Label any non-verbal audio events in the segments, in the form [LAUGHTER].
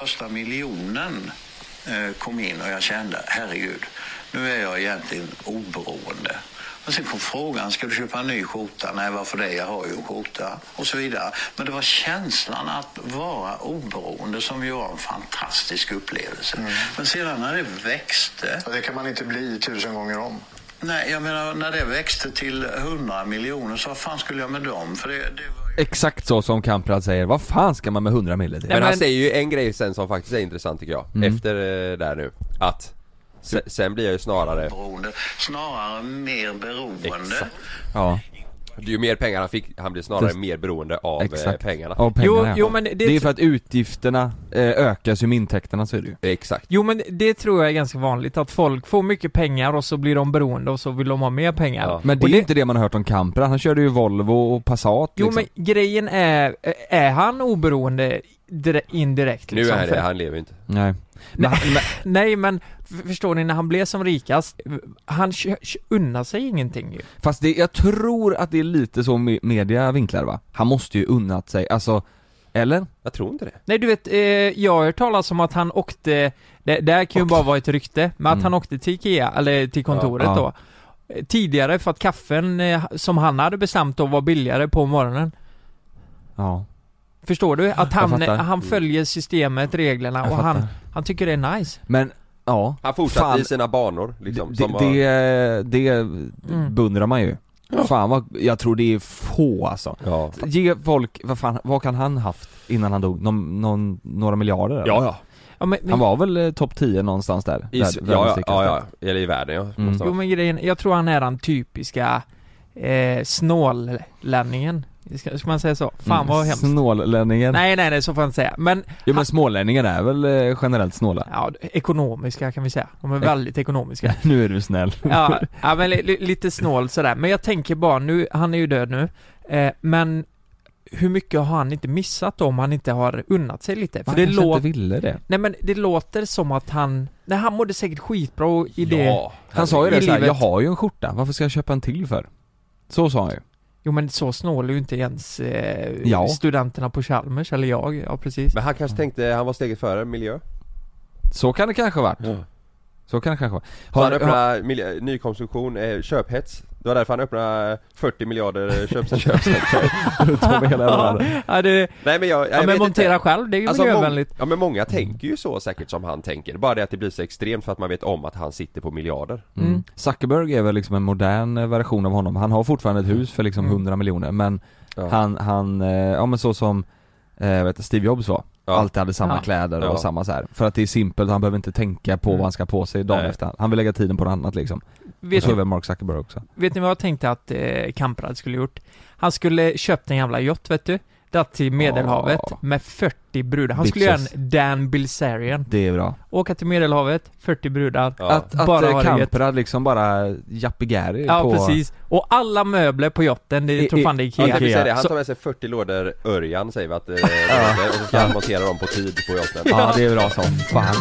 Första miljonen eh, kom in och jag kände, herregud, nu är jag egentligen oberoende. Och sen kom frågan, ska du köpa en ny skjorta? Nej, varför det? Jag har ju en skjorta. Och så vidare. Men det var känslan att vara oberoende som ju var en fantastisk upplevelse. Mm. Men sedan när det växte... Det kan man inte bli tusen gånger om. Nej, jag menar när det växte till 100 miljoner, så vad fan skulle jag med dem? För det, det var... Exakt så som Kamprad säger, vad fan ska man med 100 mille till? Men han säger ju en grej sen som faktiskt är intressant tycker jag, Mm. efter eh, där nu, att se, sen blir jag ju snarare beroende, snarare mer beroende. Ja. Ju mer pengar han fick, han blir snarare Det- mer beroende av eh, Exakt. pengarna Av pengarna, ja. men det- det är för att utgifterna eh, ökas ju med intäkterna så är det ju. Exakt. Jo men det tror jag är ganska vanligt att folk får mycket pengar och så blir de beroende och så vill de ha mer pengar. Men det Och är inte det man har hört om Kamprad, han körde ju Volvo och Passat Jo liksom. men grejen är, är han oberoende dire- indirekt Nu liksom? är För- det, han lever inte Nej. Nej, nej men förstår ni när han blev som rikast, han unnar sig ingenting ju. Fast det, jag tror att det är lite så me- media vinklar va? Han måste ju unnat sig, alltså, eller? Jag tror inte det Nej du vet, eh, jag har hört talas om att han åkte, det, det här kan ju bara vara ett rykte, men att Mm. han åkte till Ikea, eller till kontoret Ja. då eh, Tidigare för att kaffen eh, som han hade bestämt då var billigare på morgonen Ja. Förstår du? Att han, han följer systemet, reglerna och han, han tycker det är nice Men, ja. Han fortsatte Fan. i sina banor liksom, Det, som var... det, det Mm. beundrar man ju. Fan vad, jag tror det är få alltså. Ja. Ge folk, vad fan, vad kan han haft innan han dog? Någon, någon, några miljarder eller? Ja, ja. ja, men, men, Han var väl eh, topp 10 någonstans där? I, Värld- ja, ja, ja, ja, eller i världen ja, Mm. Jo men grejen, jag tror han är den typiska eh, snållänningen ska, ska man säga så? Fan vad hemskt Snållänningen. Nej nej nej så får jag inte säga, men Jo men smålänningar är väl eh, generellt snåla? Ja, ekonomiska kan vi säga. De är väldigt ekonomiska. [LAUGHS] nu är du snäll. [LAUGHS] ja, ja men li, li, lite snål sådär. Men jag tänker bara nu, han är ju död nu. Eh, men hur mycket har han inte missat då om han inte har unnat sig lite? För Han det låter... inte ville det. Nej men det låter som att han... Nej han mådde säkert skitbra i det... Ja, Han sa ju det såhär, jag har ju en skjorta, varför ska jag köpa en till för? Så sa han ju. Jo men så snål är ju inte ens eh, Ja. studenterna på Chalmers, eller jag. Ja precis. Men han kanske tänkte, han var steget före miljö Så kan det kanske ha varit. Ja. Så kan det kanske vara. Så han Har, har, miljö, nykonsumtion, eh, köphets Det var därför han öppnade 40 miljarder köpcentrum [LAUGHS] runt om i hela världen. ja, det, Nej men jag, jag ja men montera inte. själv, det är ju Alltså, miljövänligt. Ja men många tänker ju så säkert som han tänker, bara det att det blir så extremt för att man vet om att han sitter på miljarder Mm. Zuckerberg är väl liksom en modern eh, version av honom. Han har fortfarande ett hus för liksom Mm. 100 miljoner men Ja. han, han, eh, ja men så som eh, vet du, Steve Jobs var. Ja. Alltid hade samma Ja. kläder och Ja. samma så här. För att det är simpelt, han behöver inte tänka på Mm. vad han ska på sig dagen Nej. efter. Han vill lägga tiden på något annat liksom. Och Vet så är ni, Mark Zuckerberg också. vet ni vad jag tänkte att eh, Kamprad skulle gjort? Han skulle köpt en jävla yacht vet du Dratt till Medelhavet Ja. med 40 brudar. Han skulle göra Bitches. en Dan Bilzerian. Det är bra. Åka till Medelhavet, 40 brudar. Ja. Att, att Bara eh, det. Kamprad liksom bara jappigäri Ja på... precis. Och alla möbler på yachten, det I- tror fan det är Ja, Ikea. det. Han Så- tar med sig 40 lådor Örjan säger vi att eh, och så ska han montera dem på tid på yachten Ja det är bra som fan.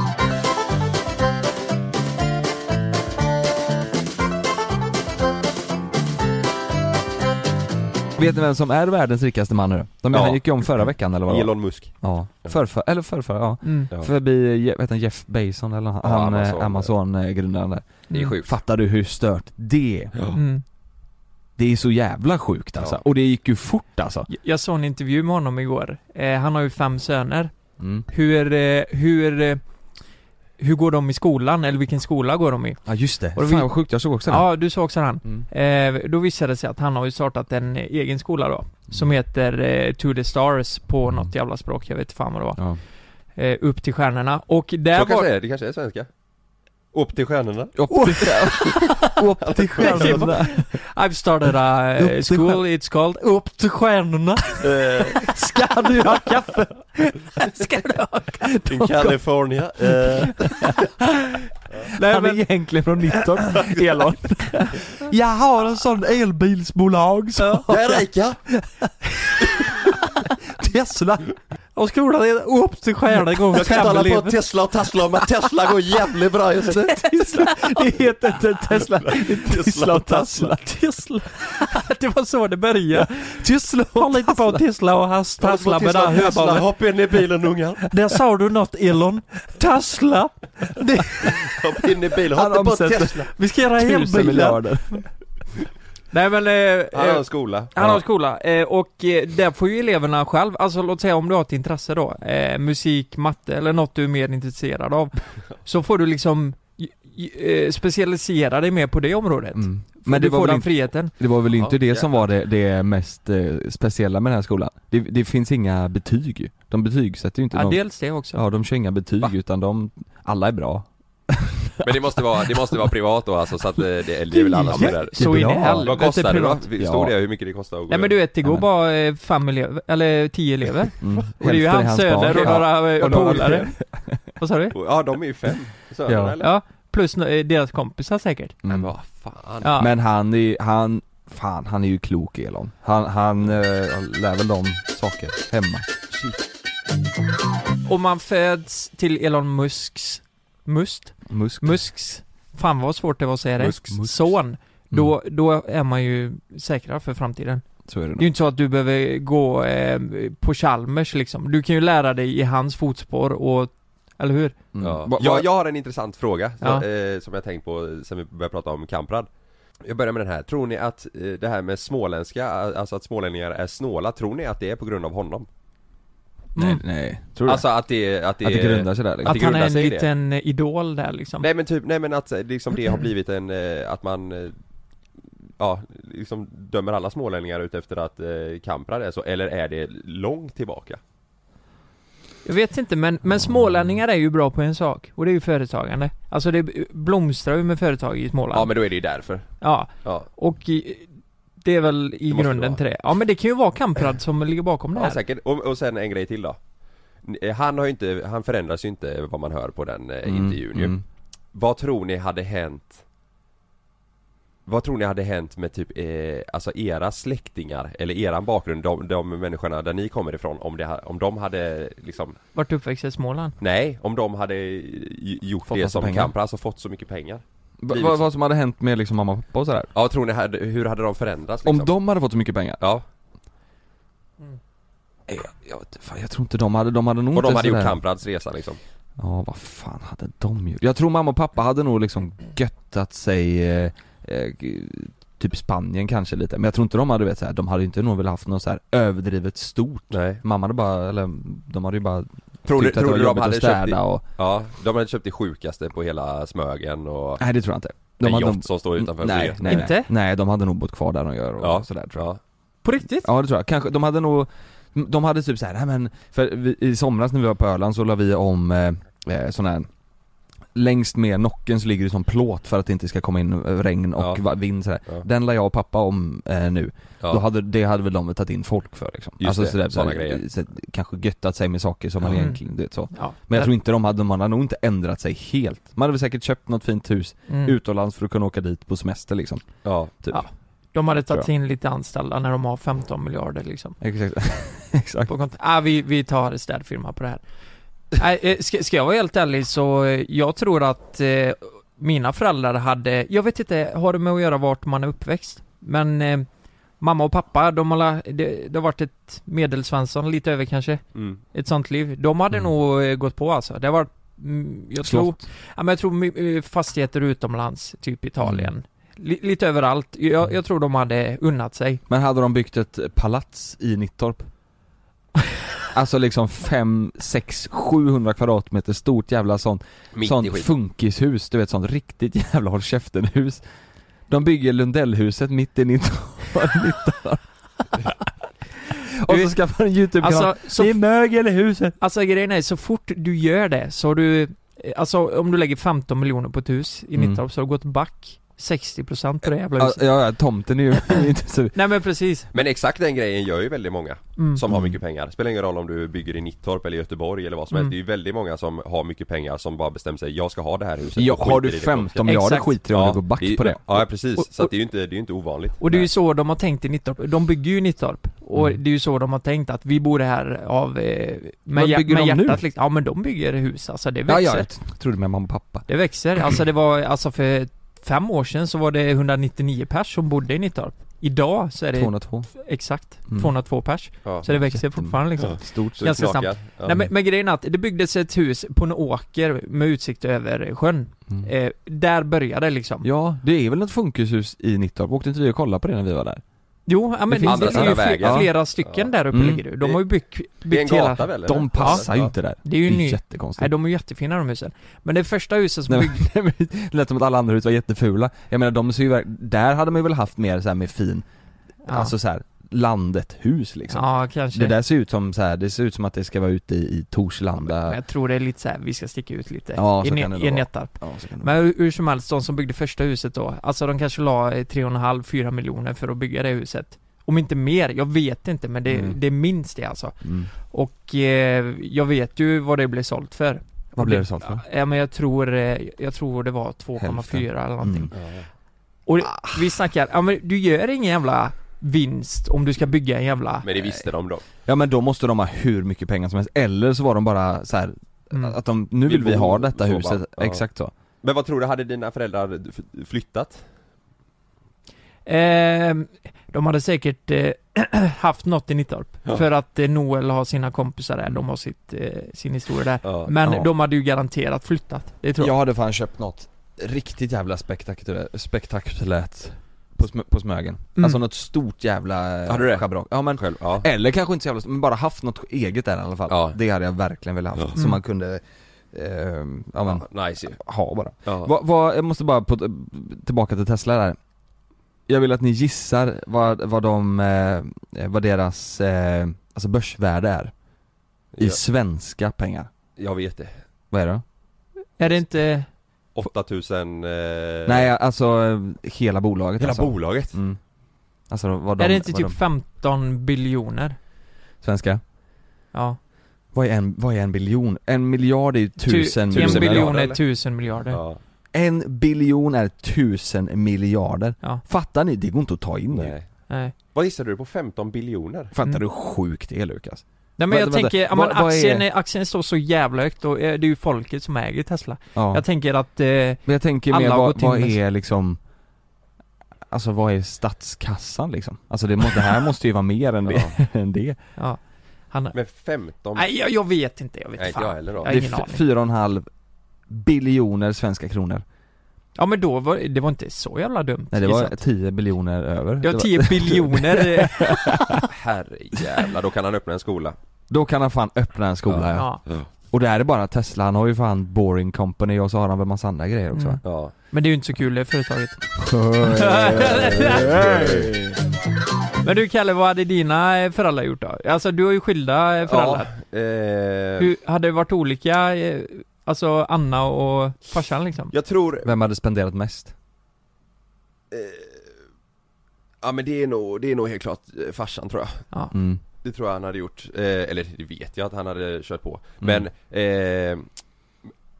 Vet ni vem som är världens rikaste man nu? De Ja. han gick ju om förra veckan eller vad det var? Elon Musk Ja, förrför, eller förrför, ja. Mm. Ja. Förbi, heter han, Jeff Bezos eller han, Ja, han eh, Amazon. Amazon-grundaren där. Det är sjukt Fattar du hur stört det är? Mm. Det är så jävla sjukt alltså. Ja. Och det gick ju fort alltså. Jag såg en intervju med honom igår. Eh, han har ju fem söner. Mm. Hur, eh, hur, eh, hur går de i skolan? Eller vilken skola går de i? Ja just det, Och då fan vad sjukt, jag såg också den Ja, du såg också den. Mm. Eh, då visade det sig att han har ju startat en egen skola då. Som heter eh, To the Stars på något jävla språk, jag vet inte fan vad det var. Ja. Eh, upp till stjärnorna. Och där Så var... kanske är det, kanske är svenska Upp till stjärnorna. Upp till, [LAUGHS] upp till stjärnorna. I've started a eh, school, it's called Upp till stjärnorna. Eh, Ska du ha kaffe? [LAUGHS] Ska du ha In California. Eh, Nej, Han är men, egentligen från Nittorp, [LAUGHS] Elon. Jag har en sån elbilsbolag så Jag är rika! Tesla. Och skolan är upp till stjärnorna gånger Jag kan inte hålla på. Tesla och Tesla men Tesla går jävligt bra just nu [LAUGHS] det heter inte Tesla, Tesla och Tesla. Tesla. [LAUGHS] Det var så det började. Tesla Håll inte på Tesla och has Tesla med det här Tesla, högbanan. hopp in i bilen ungar Där sa du något Elon. Tesla. Det, [LAUGHS] Hopp in i bilen, Han hopp på Tesla vi ska göra elbilar. Nej men, eh, Han har eh, en skola han har skola, eh, och eh, där får ju eleverna själv, alltså låt säga om du har ett intresse då, eh, musik, matte eller något du är mer intresserad av, [LAUGHS] så får du liksom specialisera dig mer på det området. mm. Men du det var, får väl den inte, friheten. det var väl inte Ja, det som var det, det mest eh, speciella med den här skolan? Det, det finns inga betyg. De betygsätter ju inte Ja, någon dels det också. Ja de kör inga betyg Va? utan de, alla är bra [LAUGHS] Men det måste vara, det måste vara privat då alltså så att det, det, det är väl alla som är där Så in i helvete Vad kostar det då? Stod Ja. det hur mycket det kostar att gå Nej men du vet, det går men- bara eh, fem elever, eller tio elever. mm. Och det är ju hans söner och några eh, Och några polare. Vad sa du? Ja de är ju fem söner Ja. eller? Ja, plus eh, deras kompisar säkert. Men Mm. vad fan Ja. Men han är han, fan han är ju klok Elon Han, han eh, lär väl dem saker hemma Om man föds till Elon Musks, Must? Musk Musks, fan vad svårt det var att säga det. Musks. Son. Då, då är man ju säkrare för framtiden. Så är det Det är ju inte så att du behöver gå eh, på Chalmers liksom. Du kan ju lära dig i hans fotspår och, eller hur? mm. Ja. Jag, jag har en intressant fråga Ja. så, eh, som jag tänkt på sen vi började prata om Kamprad Jag börjar med den här, tror ni att eh, det här med småländska, alltså att smålänningar är snåla, tror ni att det är på grund av honom? Nej, Mm. nej, tror du? Alltså att det, att det, att det grundar sig där liksom. Att han är grundar en sig i det. liten idol där liksom. Nej men typ, nej men att eh, liksom det har blivit en, eh, att man eh, Ja, liksom dömer alla smålänningar ut efter att eh, Kamprad är så, eller är det långt tillbaka? Jag vet inte men, men smålänningar är ju bra på en sak och det är ju företagande. Alltså det blomstrar ju med företag i Småland. Ja men då är det ju därför Ja, Ja, och i, det är väl i Det grunden till det. Ja men det kan ju vara Kamprad som ligger bakom det ja här. säkert, och, och sen en grej till då Eh, Han har ju inte, han förändras ju inte vad man hör på den eh, Mm, intervjun ju mm. Vad tror ni hade hänt Vad tror ni hade hänt med typ, eh, alltså era släktingar eller eran bakgrund, de, de människorna där ni kommer ifrån om, det, om de hade liksom Vart uppväxt i Småland? Nej, om de hade j- gjort Fått det som pengar. Kamprad, alltså fått så mycket pengar Vad, vad som hade hänt med liksom mamma och pappa och sådär? Ja, tror ni, hade, hur hade de förändrats liksom? Om de hade fått så mycket pengar? Ja, Jag, jag, vet- fan, jag tror inte de hade, de hade nog och de inte hade gjort sådär- Kamprads resa liksom Ja, vad fan hade de gjort? Jag tror mamma och pappa hade nog liksom göttat sig eh, eh, g- Typ Spanien kanske lite, men jag tror inte de hade vet så här, de hade inte nog väl haft något så här överdrivet stort Nej Mamma hade bara, eller de hade ju bara Tror ni, tyckt att det var de hade att städa köpt det, och Ja, de hade köpt det sjukaste på hela Smögen och Nej det tror jag inte de en hade yacht nog- som står utanför nej, Flyget. nej, nej, Inte? nej, de hade nog bott kvar där de gör och Ja, sådär tror jag Ja, På riktigt? Ja det tror jag, kanske, de hade nog De hade typ såhär, nej men, för vi, i somras när vi var på Öland så la vi om eh, eh, sån här Längst med nocken så ligger det som plåt för att det inte ska komma in eh, regn och Ja. vind sådär Ja. Den la jag och pappa om eh, nu, ja. då hade, det hade väl de tagit in folk för liksom Just Alltså det, sådär, såna sådär, grejer. så, kanske göttat sig med saker som man Mm. egentligen, vet så Ja. Men jag tror inte de hade, man hade nog inte ändrat sig helt Man hade väl säkert köpt något fint hus Mm. utomlands för att kunna åka dit på semester liksom ja. typ. Ja. De hade tagit in lite anställda när de har 15 miljarder liksom. Exakt, [LAUGHS] exakt På kont- ah, vi, vi tar städfirma på det här. Nej, eh, ska, ska jag vara helt ärlig så, eh, jag tror att eh, mina föräldrar hade, jag vet inte, har det med att göra vart man är uppväxt? Men eh, mamma och pappa, de har, det, det har varit ett medelsvensson, lite över kanske, Mm. ett sånt liv. De hade Mm. nog eh, gått på alltså. Det har varit, mm, jag tror, ja men jag tror fastigheter utomlands, typ Italien. Mm. Li, lite överallt. Jag, jag tror de hade unnat sig. Men hade de byggt ett palats i Nittorp? [LAUGHS] Alltså liksom 5, 6, 700 kvadratmeter stort jävla sånt, Mitt sånt funkishus, du vet sånt riktigt jävla håll käften hus De bygger Lundellhuset mitt i Nittorp [LAUGHS] Och så skaffar en YouTube-kanal, Alltså, så det är mögel i huset Alltså grejen är, så fort du gör det så har du Alltså om du lägger 15 miljoner på ett hus i Mm. Nittorp så har du gått back 60% på det jävla Ja, huset ja, tomten är ju [LAUGHS] inte så Nej men precis Men exakt den grejen gör ju väldigt många Mm. som har Mm. mycket pengar. Spelar ingen roll om du bygger i Nittorp eller Göteborg eller vad som Mm. helst. Det är ju väldigt många som har mycket pengar som bara bestämmer sig, jag ska ha det här huset. Ja, har du i det 15 ekonomiska. miljarder Exakt. skiter i om Ja, du går back det på det Ja precis, Och- så att det är ju inte, det är inte ovanligt. Och det är ju så de har tänkt i Nittorp, de bygger ju i Nittorp Och Mm. det är ju så de har tänkt att vi bor här av, eh, med, hjär- bygger med de nu? hjärtat liksom. Ja men de bygger hus alltså, det Ja, växer ja, jag trodde med mamma och pappa Det växer, alltså det var, alltså för fem år sedan så var det 199 pers som bodde i Nittorp Idag så är det 202 exakt Mm. 202 pers Ja. Så det växer fortfarande liksom Ja. Stort Så ganska knakar. snabbt. Ja. Nej men, men grejen är att det byggdes ett hus på en åker med utsikt över sjön mm. eh, Där började det liksom Ja, det är väl ett funkishus i Nittorp, åkte inte vi och kollade på det när vi var där? Jo, ja, men det, finns det, andra är ju sidan fler, vägen. flera stycken där uppe Mm. ligger det De har ju byggt, Det är en byggt hela väl? De passar ju inte där Det är ju ny- jättekonstigt Nej de är jättefina de husen Men det första huset som byggdes [LAUGHS] Det lät som att alla andra hus var jättefula Jag menar de ser ju, där hade man ju väl haft mer så här med fin, Ja. alltså så här landet hus liksom Ja kanske Det där ser ut som så här, det ser ut som att det ska vara ute i, i Torslanda Men jag tror det är lite så här, vi ska sticka ut lite Ja, i, så ne- kan det i. Nettarp Ja, så kan det Men hur, hur som helst, de som byggde första huset då Alltså de kanske la eh, 3,5-4 miljoner för att bygga det huset Om inte mer, jag vet inte men det, Mm. det är minst det alltså mm. Och eh, jag vet ju vad det blev sålt för Vad blev det sålt för? Ja men jag tror, eh, jag tror det var 2,4 Hälften. eller någonting Mm. Och vi snackar, ja men du gör ingen jävla vinst om du ska bygga en jävla Men det visste de då. Ja men då måste de ha hur mycket pengar som helst, eller så var de bara så här Mm. att de, nu vill vi bo ha detta huset, bara, ja. exakt så Men vad tror du, hade dina föräldrar flyttat? Eh, de hade säkert eh, [CLEARS THROAT] haft något i Nittorp. Ja. För att eh, Noel har sina kompisar där, de har sitt, eh, sin historia där. Ja. Men Ja. de hade ju garanterat flyttat, det tror jag. Jag hade fan köpt något riktigt jävla spektakulärt, spektakulärt på, sm- på Smögen Mm. Alltså något stort jävla eh, Hade du det? schabrak. Ja men Själv? Ja. Eller kanske inte så jävla men bara haft något eget där i alla fall Ja. Det hade jag verkligen velat haft, Ja. som Mm. man kunde, eh, ja men, Ja, nice ha bara Ja. vad, vad, jag måste bara på, tillbaka till Tesla där Jag vill att ni gissar vad, vad de, eh, vad deras, eh, alltså börsvärde är I Ja, svenska pengar jag vet det. Vad är det? Är det inte... 8000... Eh... Nej alltså hela bolaget Hela alltså. bolaget? Mm. Alltså vad de, är det inte vad typ de, 15 biljoner? Svenska? Ja. Vad är en, vad är en biljon? En miljard är ju tusen Tu- En tusen biljon miljarder, är tusen miljarder. Ja. Ja. En biljon är tusen miljarder Fattar ni? Det går inte att ta in det Nej. Nej. Vad gissade du på? 15 biljoner? Fattar Mm. du hur sjukt det är Lukas? Nej men jag vänta. tänker, Vad- men vad aktien, är- är... aktien står så jävla högt och eh, det är ju folket som äger Tesla. Ja. Jag tänker att, eh, Men jag tänker mer, vad, vad är liksom Alltså vad är statskassan liksom? Alltså det, må, det här måste ju vara mer än det, [LAUGHS] än det. ja. Han, Men 15? nej jag, jag vet inte, jag vet Nej, inte fan. jag heller då. Jag har Det ingen aning. fyra och en halv biljoner svenska kronor Ja men då var det var inte så jävla dumt Nej det var gissat. 10 biljoner över var- 10 biljoner [LAUGHS] Herrejävlar, då kan han öppna en skola. Då kan han fan öppna en skola ja. ja. Och det här är bara Tesla, han har ju fan Boring Company och så har han väl massa andra grejer också Mm. Ja. Men det är ju inte så kul det företaget [LAUGHS] Men du Kalle, vad hade dina eh, föräldrar gjort då? Alltså du har ju skilda eh, föräldrar Ja, eh, Hur, Hade det varit olika, eh, alltså Anna och farsan liksom? Jag tror... Vem hade spenderat mest? Eh, ja men det är nog, det är nog helt klart eh, farsan tror jag. Ja. Mm. Det tror jag han hade gjort, eh, eller det vet jag att han hade kört på. Mm. Men, eh,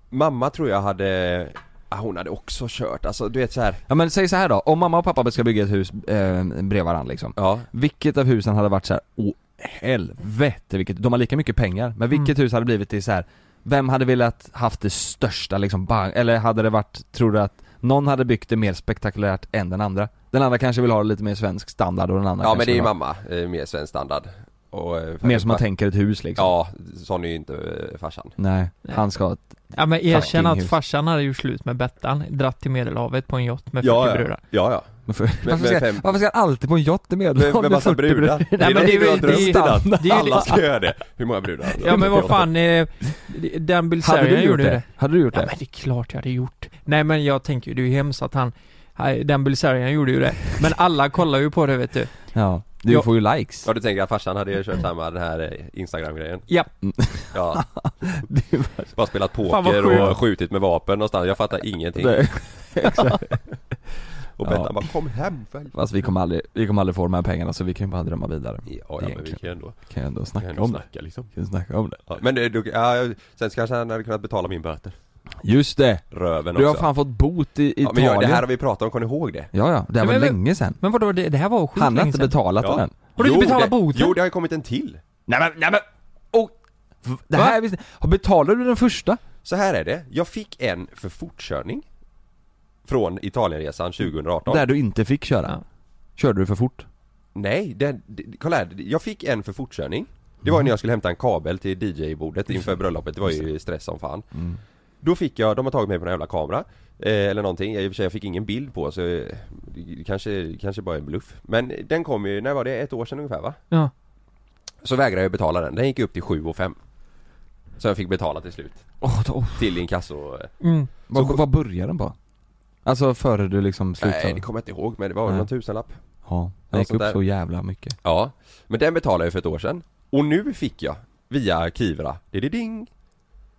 mamma tror jag hade, ja, hon hade också kört, alltså du vet så här. Ja men säg så här då, om mamma och pappa ska bygga ett hus eh, bredvid varandra liksom Ja, Vilket av husen hade varit så här, åh helvete vilket, de har lika mycket pengar, men vilket hus hade blivit det så här. Vem hade velat haft det största liksom, bang, eller hade det varit, tror du att någon hade byggt det mer spektakulärt än den andra? Den andra kanske vill ha lite mer svensk standard och den andra ja men det är ju ha mamma, eh, mer svensk standard. Och, eh, Mer som man tänker ett hus liksom Ja, sån är ju inte eh, farsan. Nej, han ska ha ett, Ja men erkänn att hus. farsan hade gjort slut med Bettan, dratt till medelhavet på en yacht med 40 Ja, ja. brudar Ja, ja. För, varför, ska, varför ska han alltid på en yacht med Med, med massa brudar. Det är men det är det det i natt. det Alla ska [LAUGHS] göra det. Hur många brudar? Ja men vad fan, eh, Dan Bilzerian Hade du gjort gjorde ju det? Hade du gjort Ja det? men det är klart jag hade gjort. Nej men jag tänker ju, det är ju hemskt att han, nej, Dan Bilzerian gjorde ju det. Men alla kollar ju på det vet du. Ja, du Ja. får ju likes Ja du tänker att farsan hade kört samma den här eh, Instagram-grejen? Ja. Ja [LAUGHS] Bara spelat poker och skjutit med vapen någonstans, jag fattar ingenting Nej, [LAUGHS] exakt. Och Ja. Bettan bara 'Kom hem för Fast vi kommer aldrig, vi kommer aldrig få de här pengarna så vi kan ju bara drömma vidare. Ja, ja men vi kan ju ändå, Kan ju ändå snacka ändå om det, snacka liksom. Kan ju snacka om det. Ja, Men det, du, ja, sen kanske han hade kunnat betala min böter. Just det! Röven Du har också. fan fått bot i ja, Italien men jag, det här har vi pratat om, kommer ni ihåg det? Ja ja, det här Ja, var men- länge sedan. Men vadå, det, det här var Han har inte betalat Ja. den än. Har du inte betalat det, boten? Jo det har ju kommit en till. Nej men, nej men, oh, Det här visste har Betalade du den första? Så här är det, jag fick en för fortkörning Från Italienresan 2018 Där du inte fick köra? Körde du för fort? Nej, det- kolla här, jag fick en för fortkörning Det var ju när jag skulle hämta en kabel till DJ-bordet inför bröllopet, det var ju stress som fan Mm. Då fick jag, de har tagit mig på en jävla kamera eh, Eller någonting, i och för sig jag fick ingen bild på så eh, det kanske, kanske bara en bluff Men den kom ju, när var det? Ett år sedan ungefär va? Ja. Så vägrade jag betala den, den gick upp till 7 och 5 Så jag fick betala till slut Oh, då, Till inkasso Mm. vad, vad började den på? Alltså före du liksom slutade? Nej det kommer jag inte ihåg men det var väl Nej. någon tusenlapp. Ja, den gick upp där. så jävla mycket. Ja, men den betalade jag för ett år sedan. Och nu fick jag via Kivra, ding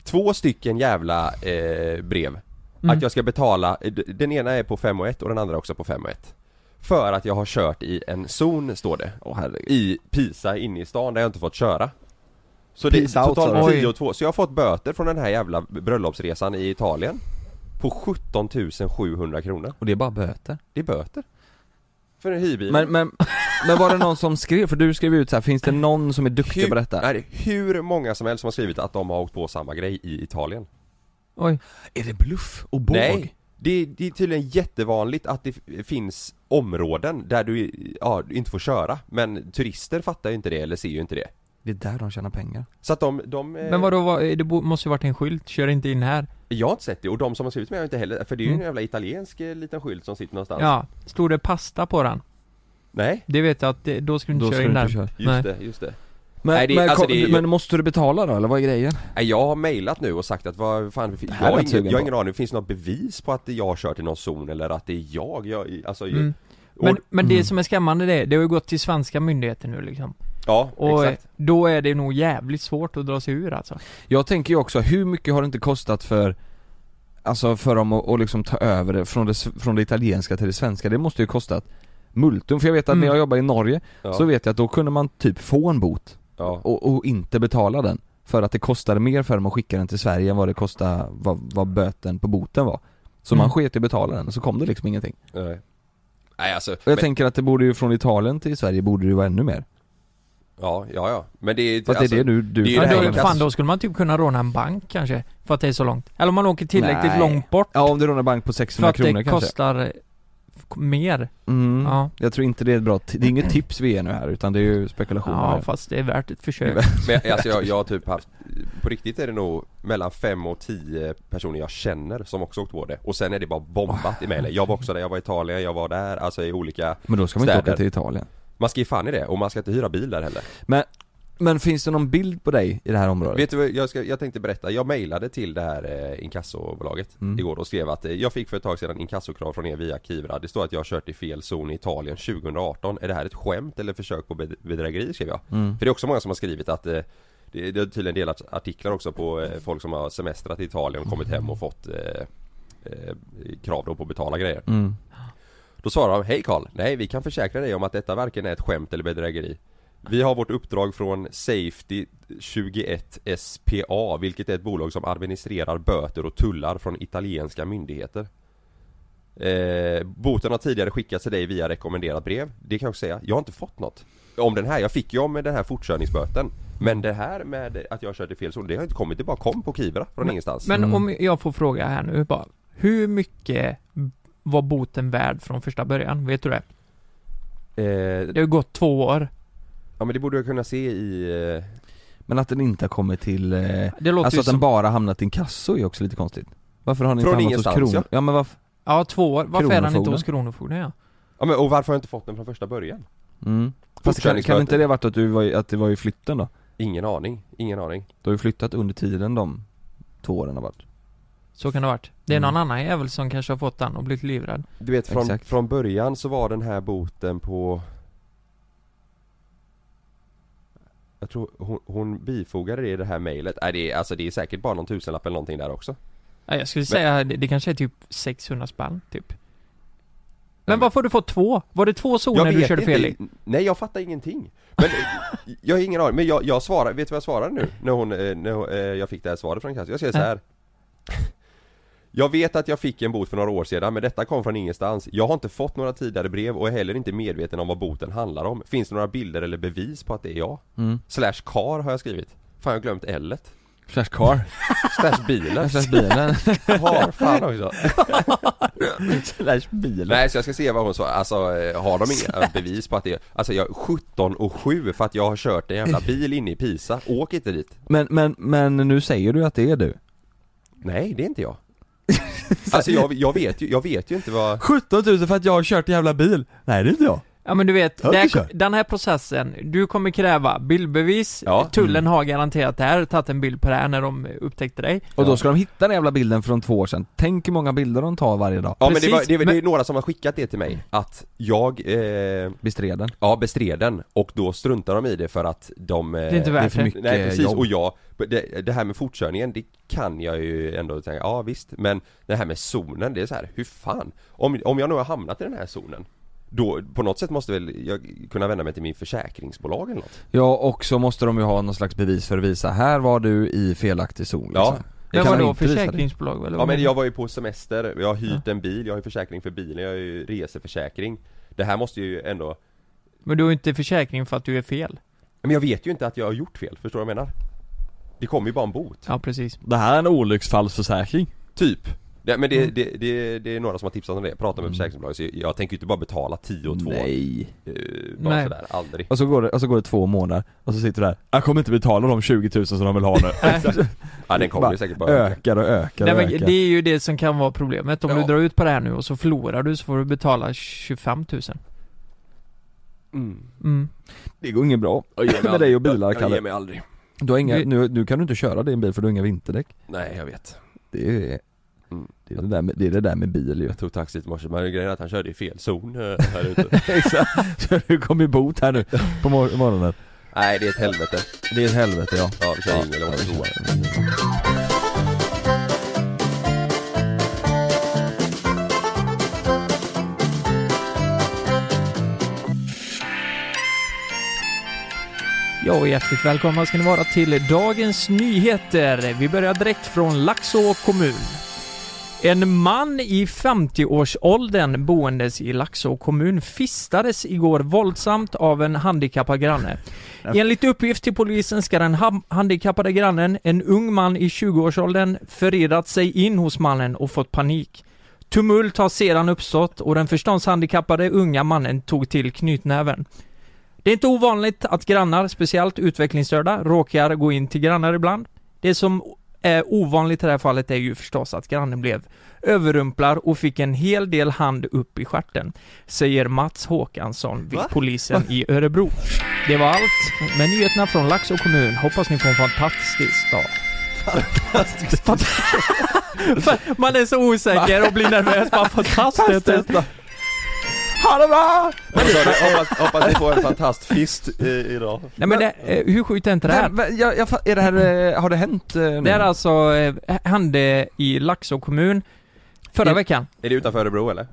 Två stycken jävla eh, brev. Mm. Att jag ska betala, eh, den ena är på 5 och 1 och den andra också på 5 och 1 För att jag har kört i en zon, står det. Herregud. I Pisa inne i stan där jag inte fått köra. Så det Pisa är out, sa totalt du? 10 och 2, så jag har fått böter från den här jävla bröllopsresan i Italien På 17 700 kronor Och det är bara böter Det är böter För en hyrbil men, men, men var det någon som skrev? För du skrev ut så här, finns det någon som är duktig hur, på detta? Nej, hur många som helst som har skrivit att de har åkt på samma grej i Italien Oj. Är det bluff och båg? Nej, det, det är tydligen jättevanligt att det finns områden där du, ja, inte får köra Men turister fattar ju inte det eller ser ju inte det Det är där de tjänar pengar Så att de, de eh, Men vadå, vad, det måste ju varit en skylt, kör inte in här. Jag har inte sett det och de som har skrivit med har inte heller, för det är ju Mm. en jävla italiensk eh, liten skylt som sitter någonstans Ja, stod det pasta på den? Nej, Det vet jag att det, då ska du inte Då köra in du där. just Nej. det, just det Men, Nej, det- men, alltså, det men måste du betala då eller vad är grejen? Jag har mailat nu och sagt att vad fan, jag, har jag ingen, jag har ingen aning, finns det något bevis på att jag har kört i någon zon eller att det är jag? jag alltså, Mm. och, Men, men det Mm. som är skrämmande det, det har ju gått till svenska myndigheter nu liksom. Ja, Och exakt då är det nog jävligt svårt att dra sig ur alltså. Jag tänker ju också, hur mycket har det inte kostat för Alltså för dem att, att liksom ta över det från, det från det italienska till det svenska, det måste ju kostat multum, för jag vet att Mm. när jag jobbade i Norge ja. så vet jag att då kunde man typ få en bot ja. och, och inte betala den För att det kostade mer för dem att skicka den till Sverige än vad det kostade, vad, vad böten på boten var Så Mm. man sket i att betala den och så kom det liksom ingenting Nej. Nej alltså, Och jag men, tänker att det borde ju från Italien till Sverige borde det ju vara ännu mer ja, ja, ja, men det är Fast alltså, det är det du, du det är ju det då, fan då skulle man typ kunna råna en bank kanske, för att det är så långt. Eller om man åker tillräckligt Nej. långt bort, Ja om du rånar bank på för 600 att kronor det kanske kostar eh, f- mer. mm. Ja. Jag tror inte det är ett bra, det är inget tips vi ger nu här utan det är ju spekulationer Ja, fast det är värt ett försök. [LAUGHS] Men alltså jag, jag har typ haft, på riktigt är det nog mellan 5 och 10 personer jag känner som också åkt på det Och sen är det bara bombat i mejlen Jag var också där, jag var i Italien, jag var där, alltså i olika Men då ska man inte Städer. åka till Italien Man ska ju fan i det, och man ska inte hyra bil där heller Men, men finns det någon bild på dig i det här området? Vet du vad, jag, ska, jag tänkte berätta, jag mejlade till det här eh, inkassobolaget Mm. igår och skrev att eh, jag fick för ett tag sedan inkassokrav från er via Kivra Det står att jag har kört i fel zon i Italien 2018 Är det här ett skämt eller försök på bed- bedrägeri? skrev jag Mm. För det är också många som har skrivit att eh, det, det är tydligen delat artiklar också på eh, folk som har semestrat i Italien och kommit hem och fått eh, eh, krav då på att betala grejer Mm. Då svarar de Hej Karl! Nej, vi kan försäkra dig om att detta varken är ett skämt eller bedrägeri. Vi har vårt uppdrag från Safety 21 SPA vilket är ett bolag som administrerar böter och tullar från italienska myndigheter. Eh, Boten har tidigare skickats till dig via rekommenderat brev. Det kan jag också säga, jag har inte fått något Om den här, jag fick ju om den här fortkörningsböten. Men det här med att jag körde fel zon, det har inte kommit, det bara kom på Kivra från Men- ingenstans. Men Mm. om jag får fråga här nu bara, hur mycket var boten värd från första början? Vet du det? eh, Det har ju gått två år. Ja men det borde jag kunna se i eh, Men att den inte har kommit till, eh, Det låter alltså att den som, bara hamnat i en kasso är också lite konstigt Varför har ni Från inte hamnat hos kron? ja. Ja men varför? ja två år. Varför är den inte hos Kronofogden ja? Ja men och varför har jag inte fått den från första början? Mm. Fast kan, kan inte det varit att, du var, i- att det var i flytten då? Ingen aning, ingen aning Du har ju flyttat under tiden de två åren har varit Så kan det ha varit. Det är Mm. någon annan jävel som kanske har fått den och blivit livrädd. Du vet från, Exakt. från början så var den här boten på Jag tror hon, hon bifogade det i det här mejlet, Nej det är, alltså det är säkert bara någon tusenlapp eller någonting där också Ja, jag skulle säga, det, det kanske är typ 600 spänn, typ. Men varför har du fått två? Var det två zoner du körde fel i? Nej jag fattar ingenting Men [LAUGHS] jag har ingen aning, men jag, jag svarar, vet du vad jag svarade nu? När hon, eh, när hon, eh, jag fick det här svaret från kassan, jag säger så här. Jag vet att jag fick en bot för några år sedan, men detta kom från ingenstans. Jag har inte fått några tidigare brev och är heller inte medveten om vad boten handlar om. Finns det några bilder eller bevis på att det är jag? Mm. Slash car har jag skrivit. Fan jag har glömt L-et. Slash car Slash bilen. [LAUGHS] Slash bilen [LAUGHS] Har, fan också. [LAUGHS] Slash bilen Nej så jag ska se vad hon sa, alltså eh, har de inga bevis på att det är, alltså jag är 17 och 7 för att jag har kört en jävla bil inne i Pisa, åk inte dit men, men, men nu säger du att det är du Nej det är inte jag Alltså jag, jag vet ju, jag vet ju inte vad 17 000 för att jag har kört en jävla bil! Nej det är inte jag Ja men du vet, det här, den här processen, du kommer kräva bildbevis, Ja. tullen har garanterat det här, tagit en bild på det här när de upptäckte dig. Och då ska de hitta den jävla bilden från två år sedan. Tänk hur många bilder de tar varje dag. Ja men det, var, Precis, det, är- det men- är några som har skickat det till mig, att jag, eh, Bestred den. ja bestred den. Och då struntar de i det för att de eh, Det är inte Det är värt för det. mycket Nej precis, jobb. Och jag, det, det här med fortkörningen, det kan jag ju ändå tänka, ja visst. Men det här med zonen, det är så här, hur fan? Om, om jag nu har hamnat i den här zonen Då, på något sätt måste väl jag kunna vända mig till min försäkringsbolag eller något? Ja och så måste de ju ha någon slags bevis för att visa, här var du i felaktig zon Ja. liksom. Men Kan de vadå, försäkringsbolag eller Ja men jag var ju på semester, jag har hyrt en bil, jag har ju försäkring för bilen, jag har ju reseförsäkring Det här måste ju ändå? Men du har ju inte försäkring för att du är fel. Men jag vet ju inte att jag har gjort fel, förstår du vad jag menar? Det kommer ju bara en bot Ja precis. Det här är en olycksfallsförsäkring Typ det, men Mm. det, det, det, det är några som har tipsat om det, prata med försäkringsbolag så jag, tänker ju inte bara betala 10 och 2 Nej eh, Bara Nej. sådär, aldrig och så, går det, och så går det två månader, och så sitter du där Jag kommer inte betala de 20 000 som de vill ha nu [LAUGHS] Ja den kommer ju säkert bara öka. Ökar och ökar Nej, och men ökar det är ju det som kan vara problemet. Om Ja. du drar ut på det här nu och så förlorar du så får du betala 25 000. mm. Mm. Det går inget bra med dig och bilar jag, jag Kalle ger mig aldrig Du har inga, nu, nu kan du inte köra din bil för du har inga vinterdäck Nej jag vet Det är, Mm. det, är det, där med, det är det där med bil ju Jag tog taxi i morse, men grejen är att han körde i fel zon eh, här ute [LAUGHS] Exakt, så du kom i bot här nu på mor- morgonen Nej det är ett helvete Det är ett helvete ja Ja vi kör Ja. eller toa Ja, och hjärtligt välkomna ska ni vara till dagens nyheter. Vi börjar direkt från Laxå kommun. En man i 50-årsåldern boendes i Laxå kommun fistades igår våldsamt av en handikappad granne. Enligt uppgift till polisen ska den handikappade grannen, en ung man i 20-årsåldern, förirrat sig in hos mannen och fått panik. Tumult har sedan uppstått och den förståndshandikappade unga mannen tog till knytnäven. Det är inte ovanligt att grannar, speciellt utvecklingsstörda, råkar gå in till grannar ibland. Det som är ovanligt i det här fallet är ju förstås att grannen blev överrumplad och fick en hel del hand upp i stjärten, säger Mats Håkansson vid Va? polisen i Örebro. Det var allt med nyheterna från Laxå kommun. Hoppas ni får en fantastisk dag. Fantastiskt! [LAUGHS] Man är så osäker och blir nervös, bara fantastiskt! Ha det bra! Hoppas, hoppas ni får en fantastisk eh, idag Nej men det, eh, hur sjukt är inte det här? Men, jag, jag, är det här, eh, har det hänt eh, nu? Det är alltså, hände i Laxå kommun förra I- veckan. Är det utanför Örebro eller?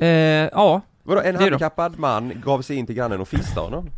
Eh, ja, Vadå, en är handikappad man gav sig in till grannen och fistade honom?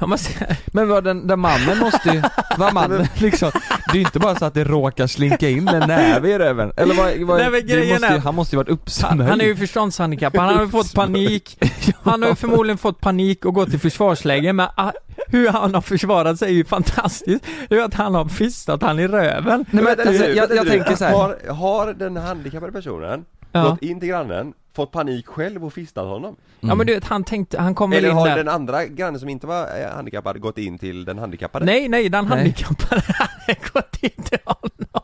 Man säger, Men vad den, den mannen måste ju, vad mannen [LAUGHS] liksom, det är ju inte bara så att det råkar slinka in en näve i röven, eller vad, vad Nej, men grejen måste ju, han måste ju varit han, uppsnöjd han är ju förståndshandikappad, han har ju fått [LAUGHS] panik, han har ju förmodligen fått panik och gått i försvarsläge, men ah, hur han har försvarat sig är ju fantastiskt. Det är ju att han har fistat han i röven. Nej men Vänta alltså, jag, jag nu. tänker så här. Har, har den handikappade personen Ja. gått in till grannen, fått panik själv och fistat honom? ja men du vet, han tänkte, han kommer Eller in har där. den andra grannen som inte var eh, handikappad gått in till den handikappade? Nej, nej, den Nej. handikappade [LAUGHS] hade gått in till honom.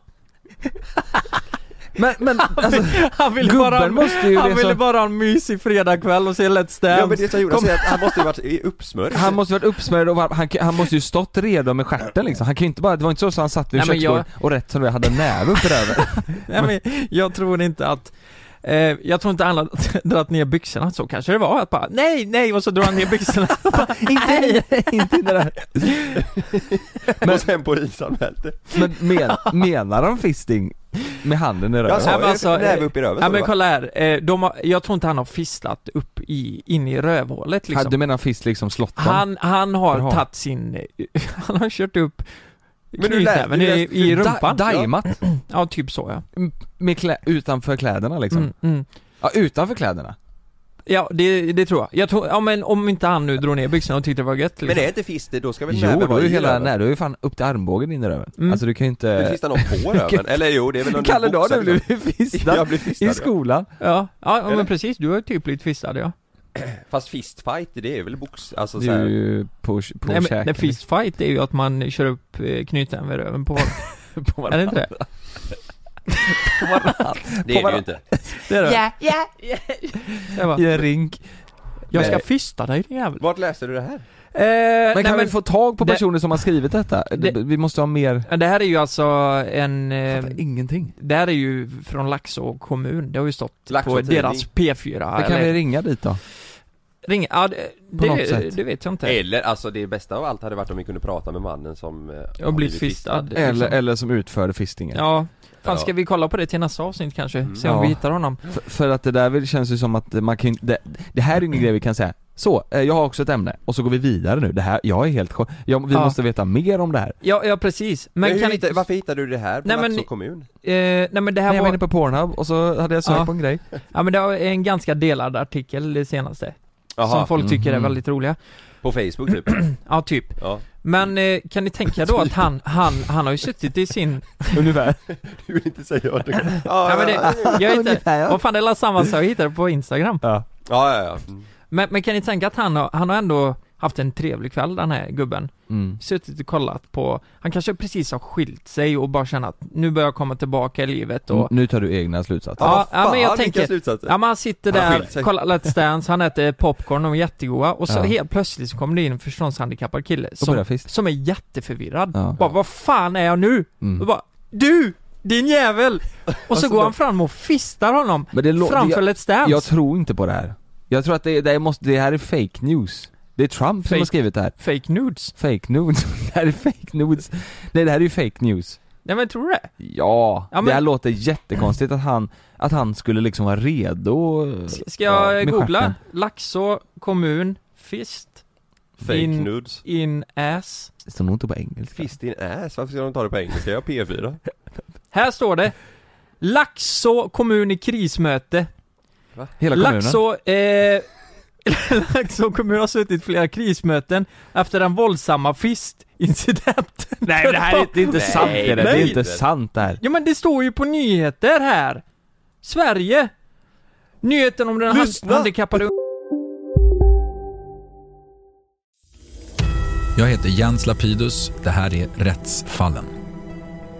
Men, men alltså, Han ville gubben bara, måste ju han resa- ville bara ha en mysig fredagkväll och se Let's Dance. Ja men det som Jonas Kom- säger att han måste ju varit uppsmörd han måste varit uppsmörjd och var- han, han måste ju stått redo med stjärten liksom. Han kan ju inte bara, det var inte så att han satt vid men jag- köksbordet och rätt som det hade en näve upp i röven. [LAUGHS] Nej men jag tror inte att eh, jag tror inte han har dragit ner byxorna, så kanske det var att bara nej, nej och så drar han ner byxorna [LAUGHS] [LAUGHS] inte, [LAUGHS] inte in det där. Men, och sen polisanmält det Men men, menar de fisting med handen i röven? Jag sa ju alltså, näve upp i röven Ja men kolla här, eh, de har, jag tror inte han har fistlat upp i, in i rövhålet Han- liksom. Du menar fist liksom slått dem? Han, han har Jaha. tagit sin, eh, han har kört upp knytnäven du i, lät- i Da- rumpan. Daimat? [CLEARS THROAT] Ja, typ så ja. Med klä, utanför kläderna liksom? Mm, mm. Ja, utanför kläderna? Ja, det, det tror jag. Jag tror, ja men om inte han nu drog ner byxorna och tyckte det var gött liksom. Men är inte fist det, då ska väl Jo, näven då vara är ju i hela, nej då är ju fan upp till armbågen in i röven. Mm. Alltså du kan ju Men inte... fistar någon på [LAUGHS] röven? Eller jo, det är väl under Kalle, du har du liksom. blivit fistad [LAUGHS] Jag blir fistad i ja. skolan. Ja, ja, ja men precis, du har ju typ blivit fistad ja. [CLEARS THROAT] Fast fistfight, det är väl box, alltså Det så är här, ju på, på Nej men nej, fist fight är ju att man kör upp eh, knytnäven vid röven på folk. [LAUGHS] på Är det inte det? [LAUGHS] [LAUGHS] det är det ju inte Det är det. Ja, ja, Jag, bara, I en rink. jag ska fista dig din jävel. Vart läste du det här? Eh, Men kan nej, vi få tag på det- personer som har skrivit detta? det- vi måste ha mer... men det här är ju alltså en... Eh, ingenting. det här är ju från Laxå kommun, det har ju stått Laxå på tidning. deras P4 Då kan eller, vi ringa dit då? Ringa, ja det, På något det, sätt. det vet jag inte. Eller, alltså det bästa av allt hade varit om vi kunde prata med mannen som eh, har Och blivit fistad. Eller, liksom. eller som utförde fistingen. Ja, fan Ja. ska vi kolla på det till nästa avsnitt kanske? Mm. Se om Ja. vi hittar honom. För, för att det där väl känns ju som att man kan det, det här är ingen grej vi kan säga Så, eh, jag har också ett ämne, och så går vi vidare nu. Det här, jag är helt chock. Jag, vi Ja. måste veta mer om det här. Ja, ja precis. Men, Men kan hittade, inte... varför hittade du det här på Nej, men- kommun? Eh, nej men det här Nej, jag var var... inne på Pornhub och så hade jag sökt Ja. på en grej. Ja men det var en ganska delad artikel det senaste. Som folk tycker är Mhm. väldigt roliga. På Facebook typ? [CLEARS THROAT] Ja, typ. ja Men eh, kan ni tänka då att han, han, han har ju suttit i sin... [LAUGHS] Ungefär. [LAUGHS] Du vill inte säga vad du Nej men det, jag vet inte, vad fan det är samma sak jag hittade på Instagram. Ja. Ja, ja, ja. Mm. Men, men kan ni tänka att han har, han har ändå haft en trevlig kväll den här gubben. Mm. Suttit och kollat på, han kanske precis har skilt sig och bara känner att nu börjar jag komma tillbaka i livet och Nu tar du egna slutsatser. Ja, ja, men jag Fan, tänker, ja men han sitter Han där, kollar Let's Dance, han äter popcorn, de är jättegoda och så Ja. helt plötsligt så kommer det in en förståndshandikappad kille som, som är jätteförvirrad. Ja. Bara, vad fan är jag nu? Mm. Och bara, du! Din jävel! Och så Alltså, går han fram och fistar honom framför jag, Let's Dance. jag tror inte på det här. Jag tror att det, det, måste, det här är fake news. Det är Trump som Fake- har skrivit det här. Fake nudes. Fake news. [LAUGHS] det här är fake news. Nej det här är ju fake news. Nej men tror du det? Ja, Ja, men- det här låter jättekonstigt att han, att han skulle liksom vara redo S- Ska jag Ja, googla? stjärten. Laxå kommun, fist Fake in, nudes in ass. Det står nog inte på engelska Fist in ass, varför ska de ta det på engelska? Jag har P4 [LAUGHS] Här står det Laxå kommun i krismöte. Hela kommunen? Laxå, eh, [LAUGHS] Laxå kommun har suttit i flera krismöten efter den våldsamma fistincidenten. Nej det här är, det är inte [LAUGHS] Nej, sant det det är inte sant det här Ja men det står ju på nyheter här. Sverige. Nyheten om den Lyssna. handikappade Jag heter Jens Lapidus. Det här är Rättsfallen.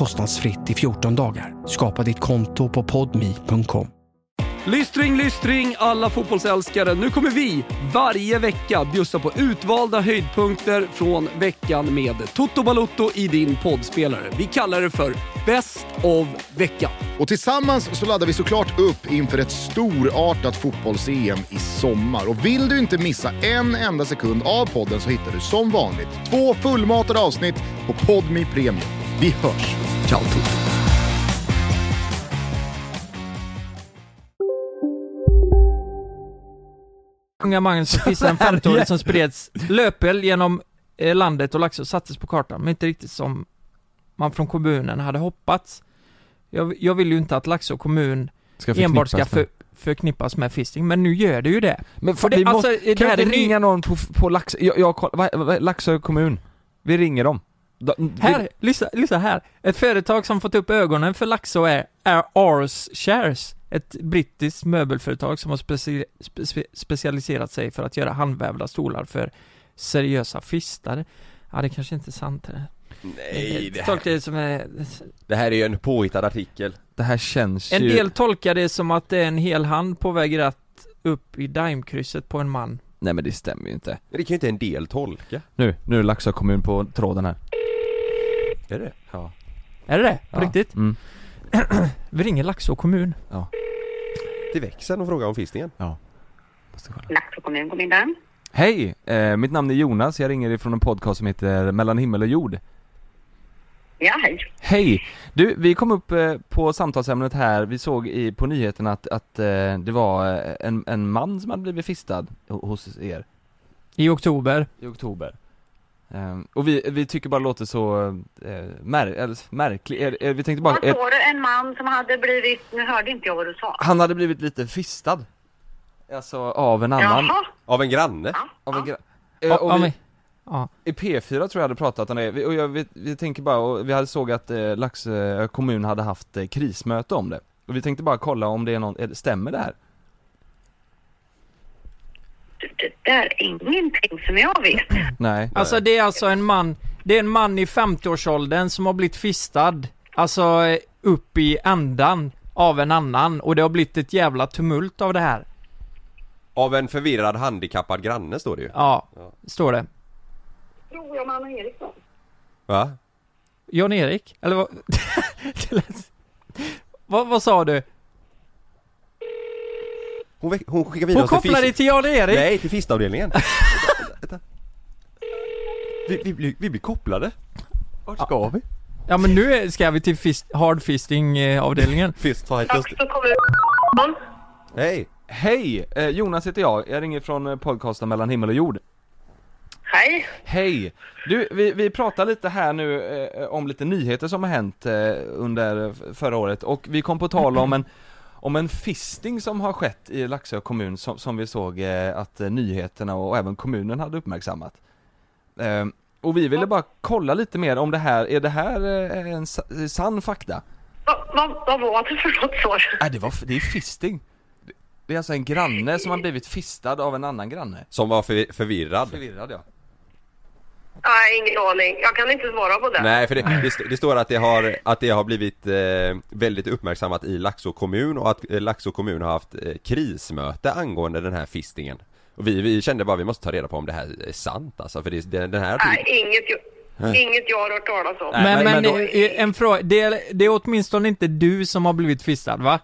kostnadsfritt i 14 dagar. Skapa ditt konto på podmi.com. Lystring, lystring alla fotbollsälskare. Nu kommer vi varje vecka bjussa på utvalda höjdpunkter från veckan med Toto Balotto i din poddspelare. Vi kallar det för Best of veckan. Och tillsammans så laddar vi såklart upp inför ett storartat fotbolls-EM i sommar. Och vill du inte missa en enda sekund av podden så hittar du som vanligt två fullmatade avsnitt på Podmi Premium. Vi hörs! Ciao Toto! Unga Magnus finns en 50-åring som spreds löpel genom eh, landet och Laxå sattes på kartan, men inte riktigt som man från kommunen hade hoppats. Jag, jag vill ju inte att Laxå kommun Ska enbart ska förknippas för, förknippas med fisting, men nu gör det ju det. Men för, det, vi alltså, måste, det kan här vi är inte ny- ringa någon på, på Lax, jag, jag, Laxå kommun? Vi ringer dem. Da, Här, lyssna, lyssna här. Ett företag som fått upp ögonen för Laxå är, är Ars Shares. Ett brittiskt möbelföretag som har speci, spe, specialiserat sig för att göra handvävda stolar för seriösa fistare. Ja, det kanske inte är sant det. Nej, det Tolkar här, det som är... det här är ju en påhittad artikel. Det här känns En ju... del tolkar det som att det är en hel hand på väg rätt upp i daimkrysset på en man. Nej men det stämmer ju inte. Men det kan ju inte en del tolka. Nu, nu är Laxå kommun på tråden här. Är det? Ja. Är det det? På Ja. riktigt? Mm. [CLEARS THROAT] Vi ringer Laxå kommun. Till växeln och fråga om fistingen. Ja. Laxå kommun, god middag. Hej! Eh, mitt namn är Jonas, jag ringer ifrån en podcast som heter Mellan himmel och jord. Ja, hej. Hej! Du, vi kom upp eh, på samtalsämnet här, vi såg i, på nyheterna att, att eh, det var eh, en, en man som hade blivit fistad ho- hos er I oktober. i oktober. Ehm, och vi, vi tycker bara det låter så eh, mär, märkligt, er, er, vi tänkte bara, Vad står det? En man som hade blivit, nu hörde inte jag vad du sa. han hade blivit lite fistad. Alltså av en annan. Jaha. Av en granne? Av en gra- Ja, eh, och ja, vi, ja. I P4 tror jag hade pratat om det, Vi- och jag, vi, vi tänker bara, och vi hade såg att eh, Laxö kommun hade haft eh, krismöte om det. Och vi tänkte bara kolla om det är någon, stämmer det här? Det där är ingenting som jag vet. Nej. Alltså det är alltså en man, det är en man i 50-årsåldern som har blivit fistad, alltså eh, upp i ändan av en annan och det har blivit ett jävla tumult av det här. Av en förvirrad handikappad granne står det ju. Ja, står det. Tror jag man Eriksson. Va? Jan-Erik? Eller vad? [LAUGHS] Lät- vad, vad sa du? Hon, hon skickar vidare Hon oss till kopplar fist- dig till Jan-Erik? Nej, till fistavdelningen. [LAUGHS] Vi, vi, blir, vi blir kopplade. Vart ska vi? Ja men nu är- ska vi till fist, hard fisting eh, avdelningen. [LAUGHS] Laxå kommun. Hej! Hej! Eh, Jonas heter jag, jag ringer från eh, podcasten Mellan himmel och jord. Hej. Hej! Du, vi, vi pratar lite här nu eh, om lite nyheter som har hänt eh, under förra året och vi kom på tal om en om en fisting som har skett i Laxå kommun som, som vi såg eh, att eh, nyheterna och även kommunen hade uppmärksammat. Eh, och vi ville bara kolla lite mer om det här, är det här eh, en sa- sann fakta? Vad vad- vad var det för något svar? Nej det var, det är fisting. Det- är alltså en granne som har blivit fistad av en annan granne. Som var för, förvirrad. Förvirrad ja. Nej, ingen aning. Jag kan inte svara på det. Nej, för det, det, det står att det har, att det har blivit eh, väldigt uppmärksammat i Laxå kommun och att eh, Laxå kommun har haft eh, krismöte angående den här fistingen. Och vi, vi kände bara vi måste ta reda på om det här är sant alltså, för det, det, den här Nej, inget, inget jag har hört talas om. men men, då- eh, en fråga, det är, det är åtminstone inte du som har blivit fistad va?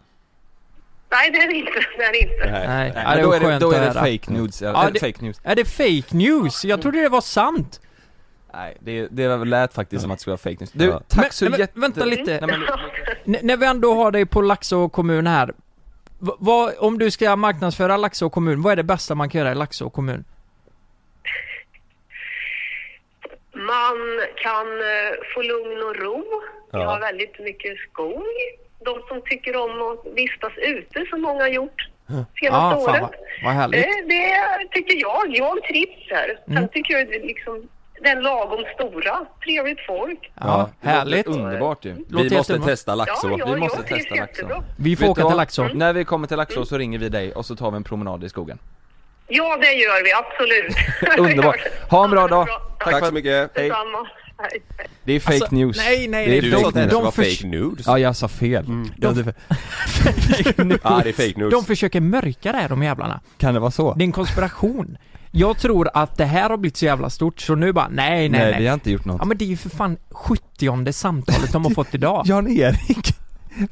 Nej, det är det inte. Det är det inte. Nej, Nej, ja, men det då är det, då är att det fake news, ja, det- fake news. Är det fake news? Jag trodde det var sant. Nej, det, det lät faktiskt som att det skulle vara fake news. Du, tack men, så men, jätte... Vänta lite. Nej, men, [LAUGHS] när vi ändå har dig på Laxå kommun här. Vad, om du ska marknadsföra Laxå kommun, vad är det bästa man kan göra i Laxå kommun? Man kan eh, få lugn och ro. Vi Ja. har väldigt mycket skog. De som tycker om att vistas ute, som många har gjort senaste Ah, året. vad, vad härligt. Det, det tycker jag. Jag trivs här. Sen Mm. tycker jag det är liksom den lagom stora. Trevligt folk. Ja, härligt. underbart ju. Låter Vi måste jättebra. testa Laxå. Ja, ja, vi måste testa Laxå. Vi får Vet åka till Laxå. När vi kommer till Laxå så ringer vi dig och så tar vi en promenad i skogen. Ja, det gör vi absolut. [LAUGHS] [LAUGHS] Underbart! Ha en bra dag! Tack, så mycket! Hej! Det är fake Alltså, news nej, nej, det är Du de- att det de var förs- fake nudes Ja jag sa fel Mm. ja, det, [LAUGHS] Ja det är fake news De försöker mörka det här de jävlarna. Kan det vara så? Det är en konspiration. Jag tror att det här har blivit så jävla stort så nu bara nej nej Nej, nej. vi har inte gjort något Ja men det är ju för fan 70 samtalet de har fått idag. [LAUGHS] Jan-Erik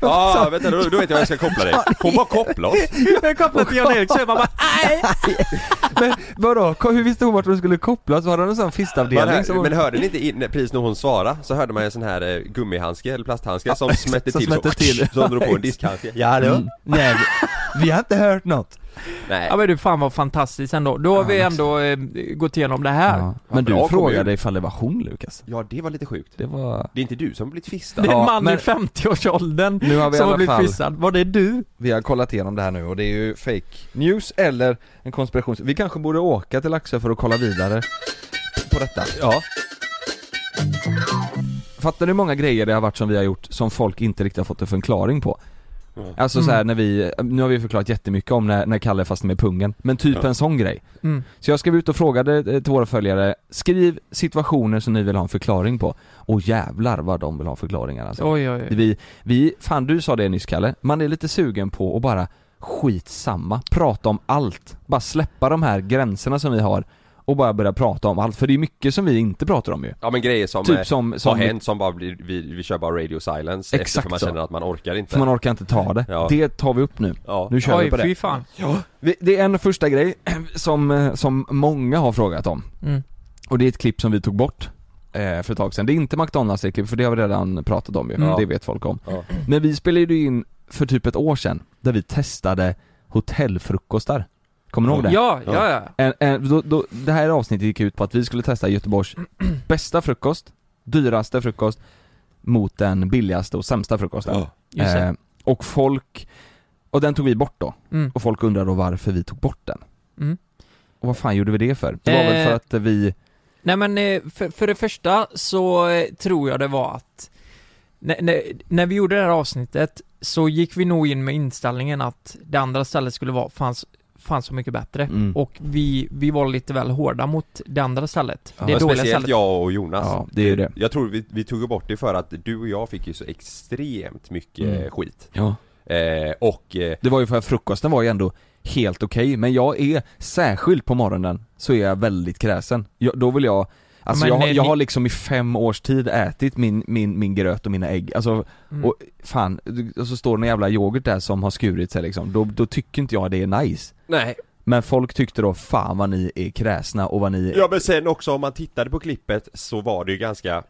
Ja vänta då, då vet jag vad jag ska koppla dig Hon bara koppla oss [LAUGHS] Jag kopplade till Jan-Erik så jag bara nej. [LAUGHS] Men vadå, hur visste hon vart de skulle kopplas? Var det någon sån Man fistavdelning hör, som hon... men hörde ni inte in, precis när hon svarade så hörde man en sån här eh, gummihandske eller plasthandske som smätte som till så, till. som drog på en diskhandske Ja hallå? Mm. Nej, vi, har inte hört något Nej Ja men du fan vad fantastiskt ändå. Då har Ja, vi men- ändå eh, gått igenom det här. ja. Men bra du frågade kommun. ifall det var hon Lukas Ja det var lite sjukt Det var... Det är inte du som blivit fistad Det är en Ja, man men- i 50-årsåldern Nu har vi i som har alla blivit fall- fistad. Var det du? Vi har kollat igenom det här nu och det är ju fake news eller en konspiration. Vi kanske borde åka till Laxå för att kolla vidare på detta. Ja Fattar du hur många grejer det har varit som vi har gjort som folk inte riktigt har fått en förklaring på? Mm. Alltså så här när vi, nu har vi förklarat jättemycket om när, när Kalle fastnade med pungen, men typ Ja. en sån grej. Mm. Så jag skrev ut och frågade eh, till våra följare, skriv situationer som ni vill ha en förklaring på. Och jävlar vad de vill ha förklaringar alltså. Oj oj oj. Vi, vi, fan du sa det nyss Kalle, man är lite sugen på att bara skitsamma, prata om allt. Bara släppa de här gränserna som vi har och bara börja prata om allt, för det är mycket som vi inte pratar om ju. Ja men grejer som, Typ eh, som- som- har hänt som bara blir, vi, vi kör bara radio silence Exakt för man så. känner att man orkar inte För man orkar inte ta det. Ja. Det tar vi upp nu. Ja. Nu kör vi Oj på det. fy fan. Vi- Det är en första grej [CLEARS THROAT] som, eh, som många har frågat om. Mm. Och det är ett klipp som vi tog bort eh, för ett tag sedan. Det är inte McDonalds klipp för det har vi redan pratat om ju. Ja. Det vet folk om. Ja. Men vi spelade ju in för typ ett år sedan där vi testade hotellfrukostar. Kommer du ihåg det? Ja, ja ja. En, en, då, då, det här avsnittet gick ut på att vi skulle testa Göteborgs [CLEARS THROAT] bästa frukost, dyraste frukost mot den billigaste och sämsta frukosten. Ja. Just det. Eh, och folk, och den tog vi bort då. Mm. Och folk undrar då varför vi tog bort den. Mm. Och vad fan gjorde vi det för? Det var väl Eh, för att vi, Nej men eh, för, för det första så eh, tror jag det var att när, när, när vi gjorde det här avsnittet så gick vi nog in med inställningen att det andra stället skulle vara fanns, fanns så mycket bättre Mm. och vi, vi var lite väl hårda mot det andra stället. Ja. det dåliga speciellt stället. jag och Jonas Ja, det är det. Jag tror vi, vi tog bort det för att du och jag fick ju så extremt mycket Mm. skit ja. eh, Och eh, Det var ju för att frukosten var ju ändå helt okej, men jag är, särskilt på morgonen, så är jag väldigt kräsen. Jag, då vill jag Alltså Men, jag, har- jag ni- har liksom i fem års tid ätit min, min, min gröt och mina ägg, alltså Mm. och fan, och så står det en jävla yoghurt där som har skurit sig liksom, då, då tycker inte jag det är nice Nej Men folk tyckte då, fan vad ni är kräsna och vad ni Ja men sen också om man tittade på klippet så var det ju ganska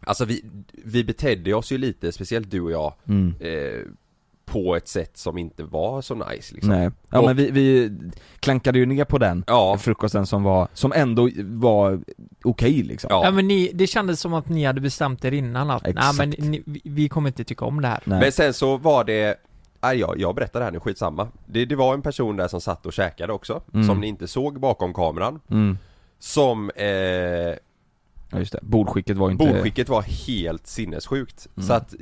Alltså vi, vi betedde oss ju lite, speciellt du och jag mm. eh, På ett sätt som inte var så nice liksom Nej, ja Och- men vi, vi klankade ju ner på den Ja, frukosten som var, som ändå var okej liksom Ja ja. men ni, det kändes som att ni hade bestämt er innan att, nej men ni, vi- vi kommer inte tycka om det här. Nej. Men sen så var det Nej, jag, jag berättar det här nu, skitsamma det, det var en person där som satt och käkade också, Mm. som ni inte såg bakom kameran Mm. Som eh, Ja just det, bordskicket var inte Bordskicket var helt sinnessjukt, Mm. så att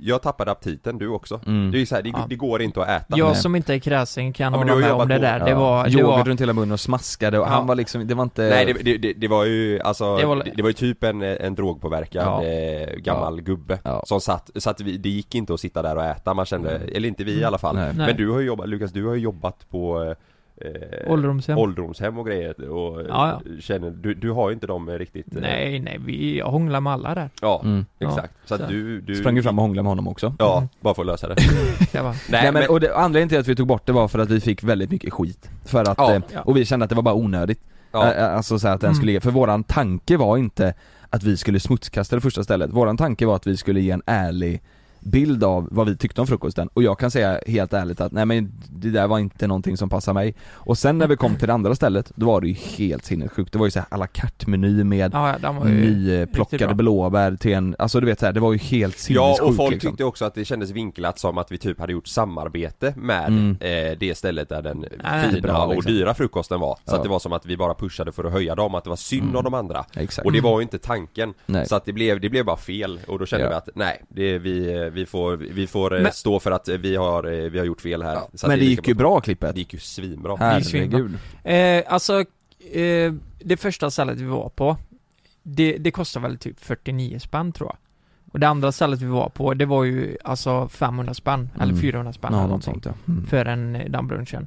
Jag tappade aptiten, du också Mm. Det är ju så här, det, Ja. det går inte att äta Jag Nej. som inte är kräsen kan Ja, hålla med om det på- där. Det Ja. var, det Yoghurt var, runt hela munnen och smaskade och Ja. han var liksom, det var inte Nej det, det, det, det var ju alltså, Det var- det, var ju typ en, en drogpåverkad Ja. eh, gammal gubbe Ja. som satt, så att vi, det gick inte att sitta där och äta, man kände, eller inte vi i alla fall Nej. Nej. Men du har ju jobbat, Lukas du har ju jobbat på eh, Ålderdomshem. ålderdomshem och grejer och Ja, ja, känner, du, du har ju inte dem riktigt eh, nej nej, vi, jag hånglar med alla där. Ja, Mm. exakt. Så att så. du, du Sprang ju fram och hånglade med honom också Ja, Mm. bara för att lösa det [LAUGHS] Jag bara, Nej, Nej, men, och det, anledningen till att vi tog bort det var för att vi fick väldigt mycket skit För att, Ja. eh, Ja. och vi kände att det var bara onödigt ja, Eh, Alltså så att den Mm. skulle, för våran tanke var inte att vi skulle smutskasta det första stället Våran tanke var att vi skulle ge en ärlig bild av vad vi tyckte om frukosten och jag kan säga helt ärligt att nej men det där var inte någonting som passade mig Och sen när vi kom till det andra stället, då var det ju helt sinnessjukt Det var ju såhär à la carte meny med ja, ja, nyplockade bra. blåbär till en, alltså du vet såhär, det var ju helt Ja sinnessjukt och folk liksom. tyckte också att det kändes vinklat som att vi typ hade gjort samarbete med Mm. eh, det stället där den Nej, fina bra, och liksom. dyra frukosten var. Så Ja. att det var som att vi bara pushade för att höja dem, att det var synd Mm. om de andra. Exakt Och det var ju inte tanken. Nej. Så att det blev, det blev bara fel och då kände Ja. vi att nej, det, vi, vi får, vi får eh, Men- stå för att eh, vi har, eh, vi har gjort fel här. Så att Men det är gick ju bra klippet Det gick ju svinbra. Herregud Eh, alltså, eh, det första stället vi var på det, det kostar väl typ 49 spänn tror jag. Och det andra stället vi var på, det var ju alltså 500 spänn, eller Mm. 400 spänn Ja, eller någonting. sånt, ja. Mm. För en, eh, den brunchen.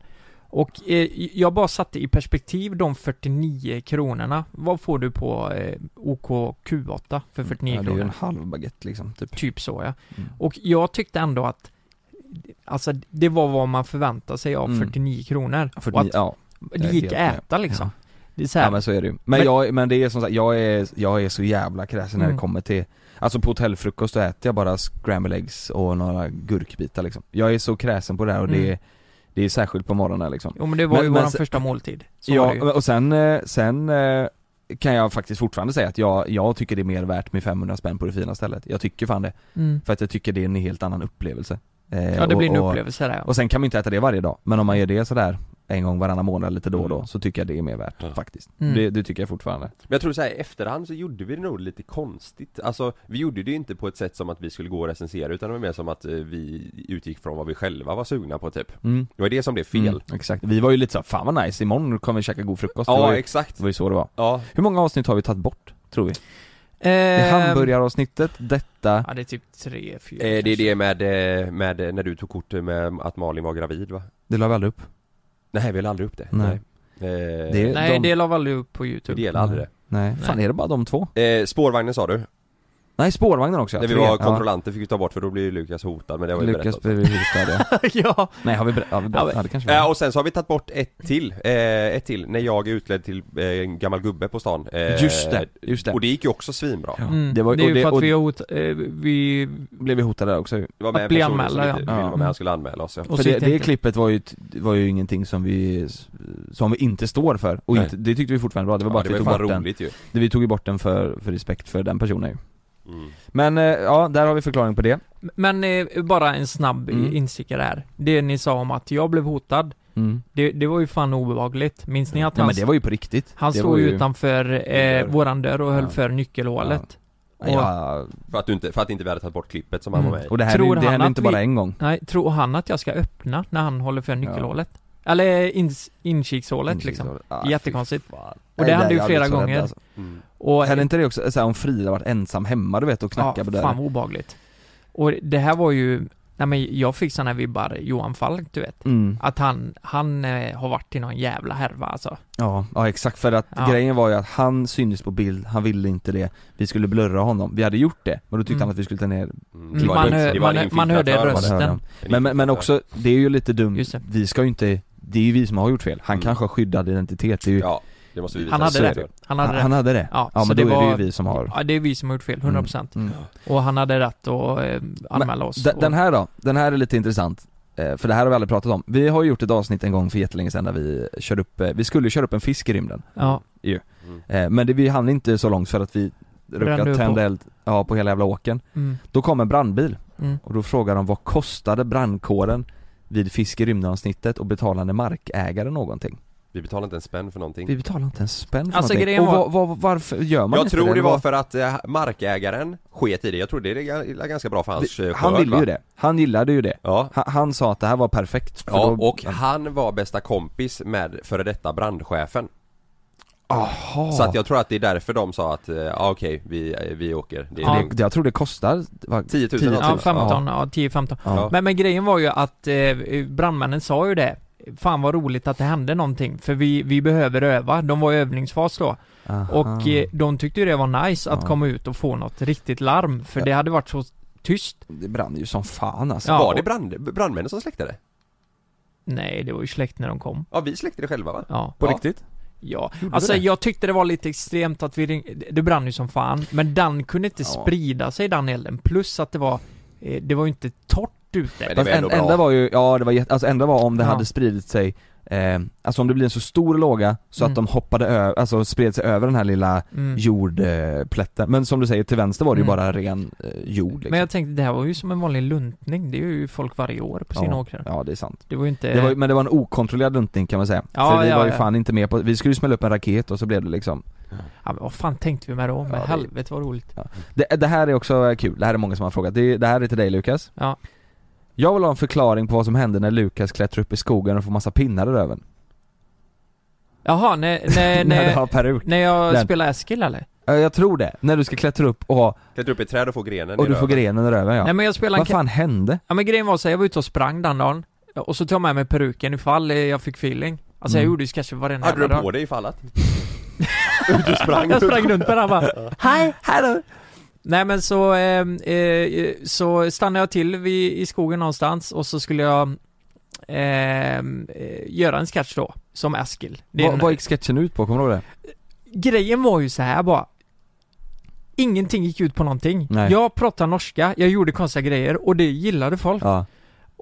Och eh, jag bara satte i perspektiv de 49 kronorna. Vad får du på eh, OK Q8 för 49 Ja, det är ju kronor? en halv baguette liksom, typ. Typ så ja. Mm. Och jag tyckte ändå att Alltså det var vad man förväntade sig av Mm. 49 kronor. Ja, 49, och att ja. det gick att med. äta liksom. Det är så här, Ja men så är det ju. Men, Men- jag, men det är som sagt, jag är, jag är så jävla kräsen när Mm. det kommer till Alltså på hotellfrukost då äter jag bara scramble eggs och några gurkbitar liksom Jag är så kräsen på det här och det, Mm. är, det är särskilt på morgonen liksom Jo men det var ju våran se- första måltid. Så Ja, och sen, eh, sen eh, kan jag faktiskt fortfarande säga att jag, jag tycker det är mer värt med 500 spänn på det fina stället Jag tycker fan det Mm. För att jag tycker det är en helt annan upplevelse Eh, Ja det blir en och, upplevelse där ja. och sen kan man inte äta det varje dag, men om man gör det sådär en gång varannan månad lite då och då så tycker jag det är mer värt faktiskt. Mm. Det, det tycker jag fortfarande. Men jag tror så här, i efterhand så gjorde vi det nog lite konstigt Alltså, vi gjorde det ju inte på ett sätt som att vi skulle gå och recensera utan det var mer som att eh, vi utgick från vad vi själva var sugna på typ Mm. Det var det som blev fel Mm, exakt. Vi var ju lite så fan vad nice, imorgon kommer vi käka god frukost. Ja, det var ju, exakt. Det var ju så det var. Ja Hur många avsnitt har vi tagit bort, tror vi? Det Eh, är hamburgaravsnittet, detta, Ja det är typ tre, fyra eh, Det är det med, eh, med när du tog kort med att Malin var gravid va? det la vi aldrig upp. Nej vi la aldrig upp det, Nej. nej, Eh, Det- Nej de- det la vi aldrig upp på youtube. Vi delade aldrig det Nej, fan är det bara de två? eh, Spårvagnen sa du? Nej, spårvagnen också När vi var Ja. kontrollanter fick vi ta bort för då blev ju Lukas hotad men det har vi Lukas berättat blev ju hotad ja. [LAUGHS] ja. Nej har vi berättat? Ja, vi berättat. Ja, det kanske vi Ja, har. och sen så har vi tagit bort ett till, eh, ett till, när jag är utklädd till eh, en gammal gubbe på stan eh, Just det, just det. Och det gick ju också svinbra Mm. Det var- det är och ju för att och- vi har hot, eh, vi blev vi hotade där också ju. Det var med Att bli anmälda, ja. ville vara med, Ja. han skulle anmäla oss ja. Och För det, det klippet var ju, var ju ingenting som vi, som vi inte står för och inte, det tyckte vi fortfarande var, det var Ja, bara det att vi var tog bort den roligt ju. det, Vi tog ju bort den för, för respekt för den personen ju Mm. Men eh, ja, där har vi förklaring på det Men eh, bara en snabb Mm. instickare här. Det ni sa om att jag blev hotad, mm. det, det var ju fan obehagligt. Minns ni att Ja han, men det var ju på riktigt han det stod ju utanför eh, våran dörr och höll Ja. för nyckelhålet. Och, Ja, För att du inte, för att inte vi hade tagit bort klippet som han Mm. var med och det här, Tror det hände inte vi- bara en gång Nej, tror han att jag ska öppna när han håller för nyckelhålet? Eller ins, inkikshålet liksom. Ah, Jättekonstigt. Och det hände ju flera gånger. alltså. Mm. Och, Hände inte det också, såhär, om Frida varit ensam hemma du vet och knackade ja, på dörren? fan vad obehagligt. Och det här var ju, nej men jag fick här vibbar, Johan Falk du vet. Mm. Att han, han eh, har varit i någon jävla härva alltså. Ja, ja exakt för att Ja. grejen var ju att han syntes på bild, han ville inte det Vi skulle blurra honom, vi hade gjort det, men då tyckte Mm. han att vi skulle ta ner Mm. Man hör- det var en man- man hörde rösten. Ja, Men, men, men också, det är ju lite dumt, vi ska ju inte, det är ju vi som har gjort fel, han Mm. kanske har skyddad identitet, det är ju, Ja, det måste vi visa Han hade så det. det. Han hade han, det. han hade det? Ja, Ja, men det då är det var- ju vi som har Ja, det är vi som har gjort fel, 100%. Mm. Och han hade rätt att eh, anmäla oss. Den, och, den här då, den här är lite intressant eh, För det här har vi aldrig pratat om. Vi har ju gjort ett avsnitt en gång för jättelänge sedan där vi körde upp, eh, vi skulle köra upp en fisk i rymden Ja. ju. Mm. Eh, Men det, vi hann inte så långt för att vi råkade tända på. eld, ja på hela jävla åken Mm, Då kom en brandbil mm. och då frågade de vad kostade brandkåren vid fisk i rymden-avsnittet och betalande markägare någonting? Vi betalade inte en spänn för någonting Vi betalade inte en spänn för Alltså, någonting. grejen och var- vad, vad, varför gör man Jag inte tror det det? var för att eh, markägaren sket i det, jag tror det är ga- ganska bra för hans eh, Han ville va? ju det, han gillade ju det Ja, han, han sa att det här var perfekt för ja då- och han var bästa kompis med före detta brandchefen Aha. Så att jag tror att det är därför de sa att, eh, ja okej, vi, vi åker det är Ja. Det, jag tror det kostar vad, 10 000 Ja, någonting. 15, ja 10-15. Ja. Men, men grejen var ju att eh, brandmännen sa ju det. Fan vad roligt att det hände någonting, för vi, vi behöver öva. De var i övningsfas då. Aha. Och eh, de tyckte ju det var nice att Ja. komma ut och få något riktigt larm, för Ja. det hade varit så tyst. Det brann ju som fan alltså. Ja. Var det brand, brandmännen som släckte det? Nej, det var ju släkt när de kom. Ja, vi släckte det själva va? Ja. På Ja. riktigt? Ja, Gjorde alltså jag tyckte det var lite extremt att vi ring... Det brann ju som fan, men den kunde inte Ja. sprida sig den elden, plus att det var eh, Det var ju inte torrt ute. Men det var ändå en, bra. enda var ju, ja det var jätte, alltså enda var om det Ja. hade spridit sig eh, Alltså om det blir en så stor låga så Mm. att de hoppade över, alltså spred sig över den här lilla Mm. jordplätten Men som du säger, till vänster var det ju Mm. bara ren eh, jord liksom. Men jag tänkte, det här var ju som en vanlig luntning, det är ju folk varje år på sina ja, åkrar. ja det är sant Det var ju inte... det var, Men det var en okontrollerad luntning kan man säga Ja, För vi ja, var ju ja. fan inte med på, vi skulle ju smälla upp en raket och så blev det liksom Ja, men vad fan tänkte vi med det? Men Ja, det- helvete vad roligt. det, det här är också kul, det här är många som har frågat, det, det här är till dig Lukas Ja. Jag vill ha en förklaring på vad som hände när Lukas klättrar upp i skogen och får massa pinnar i röven Jaha, när, när, [LAUGHS] När när, när jag Den. spelade Eskil eller? Ja, jag tror det. När du ska klättra upp och ha, Klättra upp i ett träd och få grenen och i du får röven. grenen i röven ja. Nej men jag spelade en Vad fan hände? Ja men grejen var så här, jag var ute och sprang den dagen Och så tog jag med mig peruken ifall eh, jag fick feeling Alltså jag Mm. gjorde ju sketcher varenda Hade du på dag dig ifall att? [LAUGHS] Du sprang Jag sprang runt med den bara [LAUGHS] Hej, hallå! Nej men så, eh, eh, så stannade jag till vid, i skogen någonstans och så skulle jag eh, eh, göra en sketch då, som Eskil en- vad gick sketchen ut på, kommer du ihåg det? Grejen var ju så här bara Ingenting gick ut på någonting. Nej. Jag pratade norska, jag gjorde konstiga grejer och det gillade folk. Ja.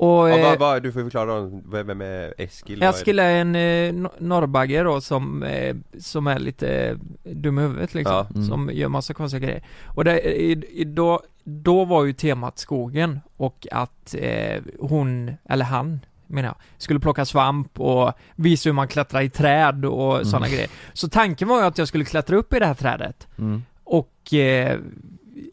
Och, Ja, eh, vad, vad, du får förklara vem vem är Eskil? Vad är Eskil är en eh, no- norrbagge då som, eh, som är lite dum i huvudet liksom, Ja. Mm. som gör massa konstiga grejer. Och det, i, i, då, då var ju temat skogen och att eh, hon, eller han menar jag, skulle plocka svamp och visa hur man klättrar i träd och Mm. sådana grejer. Så tanken var ju att jag skulle klättra upp i det här trädet Mm. och eh,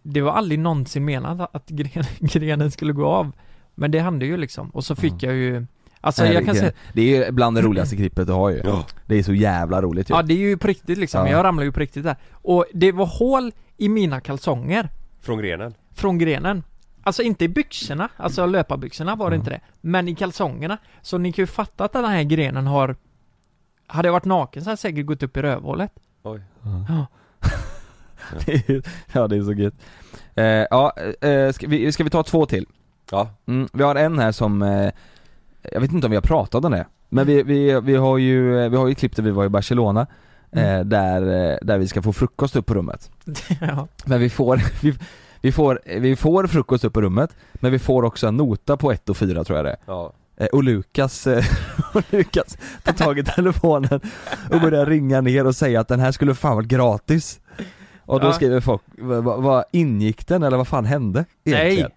det var aldrig någonsin menat att gren, [LAUGHS] grenen skulle gå av. Men det hände ju liksom, och så fick jag ju Alltså Nej, jag kan det, säga det är bland det roligaste klippet du har ju. Ja. Det är så jävla roligt ju. Ja det är ju på riktigt liksom, Ja. jag ramlade ju på riktigt där. Och det var hål i mina kalsonger Från grenen? från grenen. Alltså inte i byxorna, alltså löparbyxorna var det inte det. Men i kalsongerna. Så ni kan ju fatta att den här grenen har Hade jag varit naken så hade jag säkert gått upp i rövhålet. Oj. Ja. [LAUGHS] Det är- ja det är så gött. Eh, ja, eh, ska, vi, ska vi ta två till? Ja. Mm, vi har en här som, eh, jag vet inte om vi har pratat om det, men vi, vi, vi har ju, vi har ju ett klipp där vi var i Barcelona eh, där, eh, där vi ska få frukost upp på rummet. [LAUGHS] ja. Men vi får, [LAUGHS] vi, vi får, vi får frukost upp på rummet, men vi får också en nota på 1 och 4 tror jag det är. Ja. Eh, Och Lukas, eh, [LAUGHS] och Lukas tar tag i telefonen och börjar ringa ner och säga att den här skulle fan varit gratis Och då Ja. skriver folk, vad, vad, vad ingick den eller vad fan hände egentligen? Nej,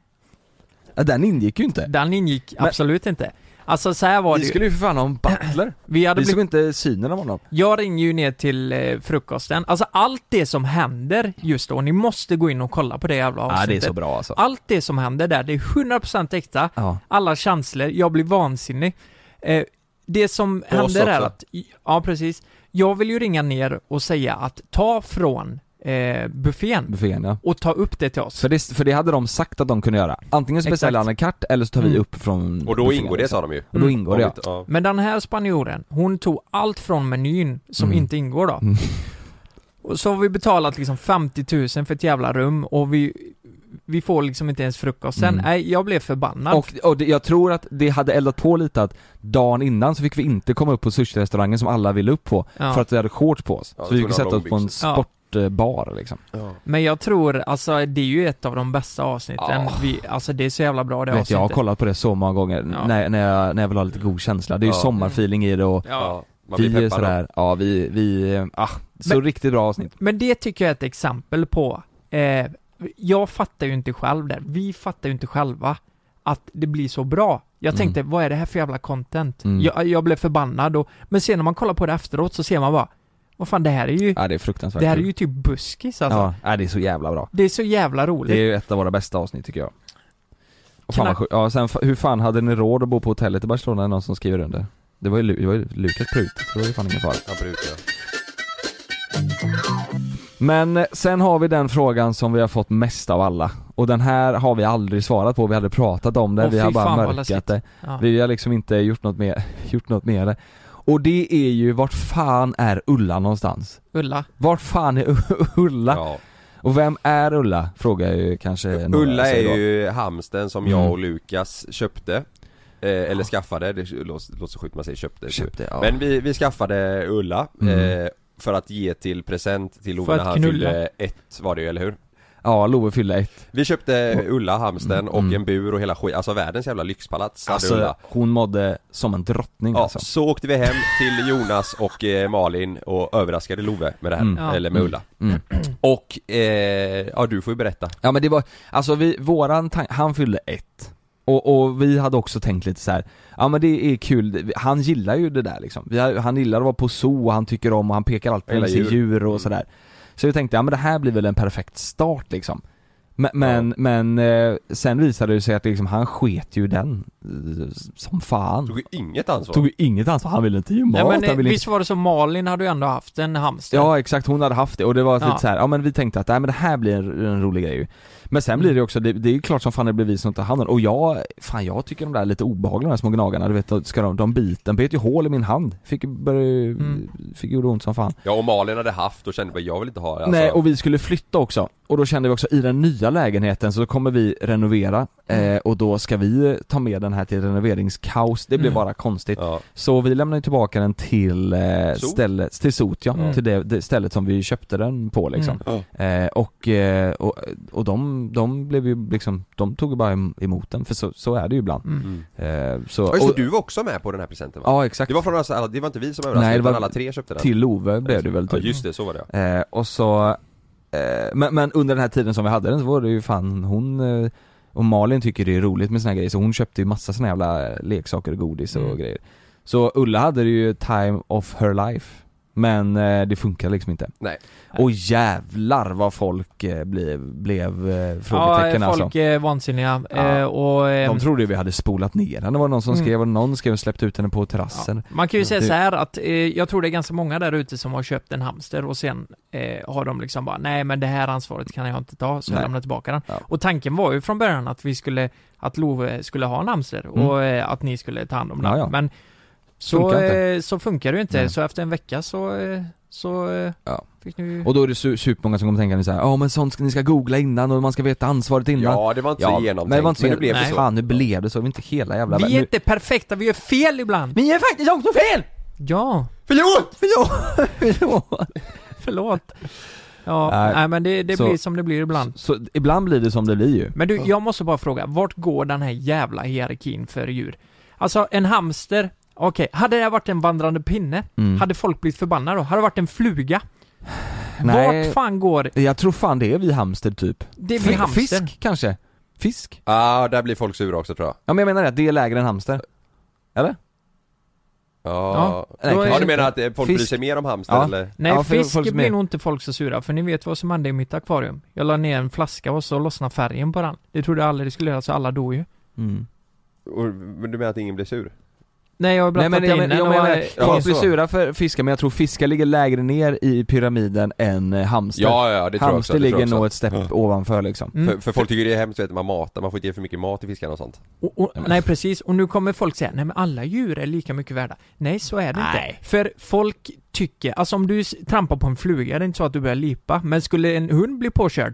Ja, den ingick ju inte den ingick Men- absolut inte. Alltså så här var det Vi ju. skulle ju för fan ha en butler [CLEARS THROAT] Vi hade Vi såg blivit... inte synen av honom Jag ringer ju ner till eh, frukosten, alltså allt det som händer just då, ni måste gå in och kolla på det jävla Ja avsnittet. det är så bra alltså Allt det som händer där, det är 100% äkta, Ja, alla känslor, jag blir vansinnig. Eh, det som oss händer är också. att, ja precis, jag vill ju ringa ner och säga att ta från eh, buffén buffén ja och ta upp det till oss. för det, för det hade de sagt att de kunde göra Antingen så beställer han en kart eller så tar vi Mm. upp från Och då buffén, ingår det liksom. sa de ju Och då ingår det ja. ja. Men den här spanjoren, hon tog allt från menyn som Mm. inte ingår då. Mm. Och så har vi betalat liksom 50 000 för ett jävla rum och vi, vi får liksom inte ens frukost sen. Mm. Nej, jag blev förbannad. Och, och det, jag tror att det hade eldat på lite att dagen innan så fick vi inte komma upp på sushi-restaurangen som alla ville upp på Ja. För att vi hade shorts på oss. Ja, så vi fick sätta oss på en Ja. Sportbar liksom. Men jag tror, alltså det är ju ett av de bästa avsnitten. Ja. Vi, alltså det är så jävla bra det Vet, jag har avsnittet. kollat på det så många gånger Ja. när, när, jag, när jag vill ha lite god känsla. Det är ju Ja. sommarfeeling i det och Ja. Vi är då. sådär, ja vi, vi, ah, så Men- riktigt bra avsnitt. Men det tycker jag är ett exempel på, eh, jag fattar ju inte själv där, vi fattar ju inte själva att det blir så bra. Jag Mm. tänkte, vad är det här för jävla content? Mm. Jag, jag blev förbannad och, men sen när man kollar på det efteråt så ser man bara, vad fan det här är ju, Ja det är fruktansvärt det här är ju typ buskis alltså. Ja, det är så jävla bra. Det är så jävla roligt. Det är ju ett av våra bästa avsnitt tycker jag. Och fan Knack- vad. Ja sen, hur fan hade ni råd att bo på hotellet i Barcelona? Någon som skriver under? Det var ju, Lu- det var ju Lukas Prut, så det var ju fan ingen fara. Brukar Men eh, sen har vi den frågan som vi har fått mest av alla. Och den här har vi aldrig svarat på, vi hade pratat om det, Åh, vi fy har bara fan, vad mörkat läskigt. det. Ja. Vi har liksom inte gjort något mer, [LAUGHS] gjort något med det. Och det är ju, vart fan är Ulla någonstans? Ulla. Vart fan är [LAUGHS] Ulla? Ja. Och vem är Ulla? Frågar ju kanske några Ulla är ju hamsten som Mm. jag och Lukas köpte eh, Eller skaffade, det låter låter så sjukt man säger köpte Köpte, ja. Men vi, vi skaffade Ulla Mm. eh, För att ge till present till För när han knulla. fyllde ett var det ju, eller hur? Ja, Love fyllde ett. Vi köpte Ulla hamsten Mm, och mm. en bur och hela skit, alltså världens jävla lyxpalats hade Alltså hon mådde som en drottning Ja, alltså. så åkte vi hem till Jonas och eh, Malin och överraskade Love med det här, Mm. eller med Mm. Ulla Mm. Och, eh, ja du får ju berätta Ja men det var, alltså vi, våran tank, han fyllde ett och, och vi hade också tänkt lite så här. ja men det är kul, han gillar ju det där liksom. Vi, har- han gillar att vara på zoo och han tycker om och han pekar alltid med sig djur. djur och Mm. sådär. Så vi tänkte, ja men det här blir väl en perfekt start liksom. Men, men, men eh, sen visade det sig att liksom, han sket ju den eh, som fan. Tog ju inget ansvar. Tog ju inget ansvar, han ville inte ge mat, Nej men han ville visst var det så, Malin hade ju ändå haft en hamster. Ja exakt, hon hade haft det. Och det var Ja. lite så här, ja men vi tänkte att nej, men det här blir en, en rolig grej ju. Men sen blir det också, det, det är ju klart som fan det blir vi som tar hand om. Och jag, fan jag tycker de där är lite obehagliga de här små gnagarna, du vet, ska de, de biter, de bet ju hål i min hand, fick ju börja, Mm. fick gjorde ont som fan. Ja och Malin hade haft och kände bara jag vill inte ha det alltså. Nej och vi skulle flytta också, och då kände vi också i den nya lägenheten så kommer vi renovera eh, och då ska vi ta med den här till renoveringskaos, det blir Mm. bara konstigt. Så vi lämnar tillbaka den till eh, Sot? stället, till Sot ja, Mm. till det, det stället som vi köpte den på liksom. Mm. eh, och, eh, och, och de, de blev ju liksom, de tog ju bara em- emot den för så, så är det ju ibland. Mm. eh, så, Ja det, och, du var också med på den här presenten va? Ja exakt. Det var från alla, det var inte vi som överraskade Nej, det utan var alla tre köpte den. till Love blev det väl Ja typ. just det, så var det Eh, och så, men, men under den här tiden som vi hade den så var det ju fan hon eh, och Malin tycker det är roligt med såna här grejer så hon köpte ju massa såna jävla eh, leksaker och godis och Mm. grejer Så Ulla hade det ju time of her life Men eh, det funkar liksom inte Nej Och jävlar vad folk eh, blev, blev eh, Ja, frågetecken folk alltså är vansinniga Ja. eh, och eh, De trodde ju vi hade spolat ner henne, det var någon som Mm. skrev, och någon skrev och släppt ut henne på terrassen Man kan ju säga Det- så här att eh, jag tror det är ganska många där ute som har köpt en hamster och sen eh, har de liksom bara nej men det här ansvaret kan jag inte ta så jag lämnar tillbaka den. Ja. Och tanken var ju från början att vi skulle, att Love skulle ha en hamster Mm. och eh, att ni skulle ta hand om den. Ja, ja. Men så Funkar eh, så funkar det ju inte, Nej. så efter en vecka så, eh, så eh, Ja. fick ni. Och då är det su- supermånga som kommer tänka så här, ja men sånt ska ni ska googla innan och man ska veta ansvaret innan Ja det var inte så genomtänkt men det var inte så men det blev nej. så Fan nu blev det så, det var inte hela jävla Vi är nu- inte perfekta, vi gör fel ibland! Vi är faktiskt också fel! Ja, Förlåt! Förlåt! Förlåt! [LAUGHS] förlåt. Ja, Nej, nej, men det, det så- blir som det blir ibland. Så, så ibland blir det som det blir ju Men du, jag måste bara fråga, vart går den här jävla hierarkin för djur? Alltså en hamster, okej, hade det varit en vandrande pinne, Mm. hade folk blivit förbannade då? Hade det varit en fluga? Nej. Vart fan går, Jag tror fan det är vi hamster typ det Fi- hamster? Fisk kanske? Fisk? Ja, där blir folk sura också tror jag Ja men jag menar det, det är lägre än hamster Eller? Ja, Nej, då är- ja du menar att eh, folk bryr Fisk. sig mer om hamster Ja. eller? Nej, Ja, för fisk folk som blir är- nog inte folk så sura, för ni vet vad som hände i mitt akvarium? Jag la ner en flaska och så lossnade färgen på den. Det trodde jag aldrig det skulle göra, så alla dog ju. Mm. Och, men du menar att ingen blir sur? Nej, jag har Nej blandat men jag, in men, jag menar, Ja, folk blir sura för fiskar men jag tror fiskar ligger lägre ner i pyramiden än eh, hamster Ja, ja, det tror jag Hamster också, det tror jag ligger nog ett stepp ovanför liksom Mm. För, för folk tycker det är hemskt vet, man matar, man får inte ge för mycket mat till fiskarna och sånt Och, och, nej precis, och nu kommer folk säga nej men alla djur är lika mycket värda. Nej så är det Nej. inte. För folk tycker, alltså om du trampar på en fluga, det är inte så att du börjar lipa, men skulle en hund bli påkörd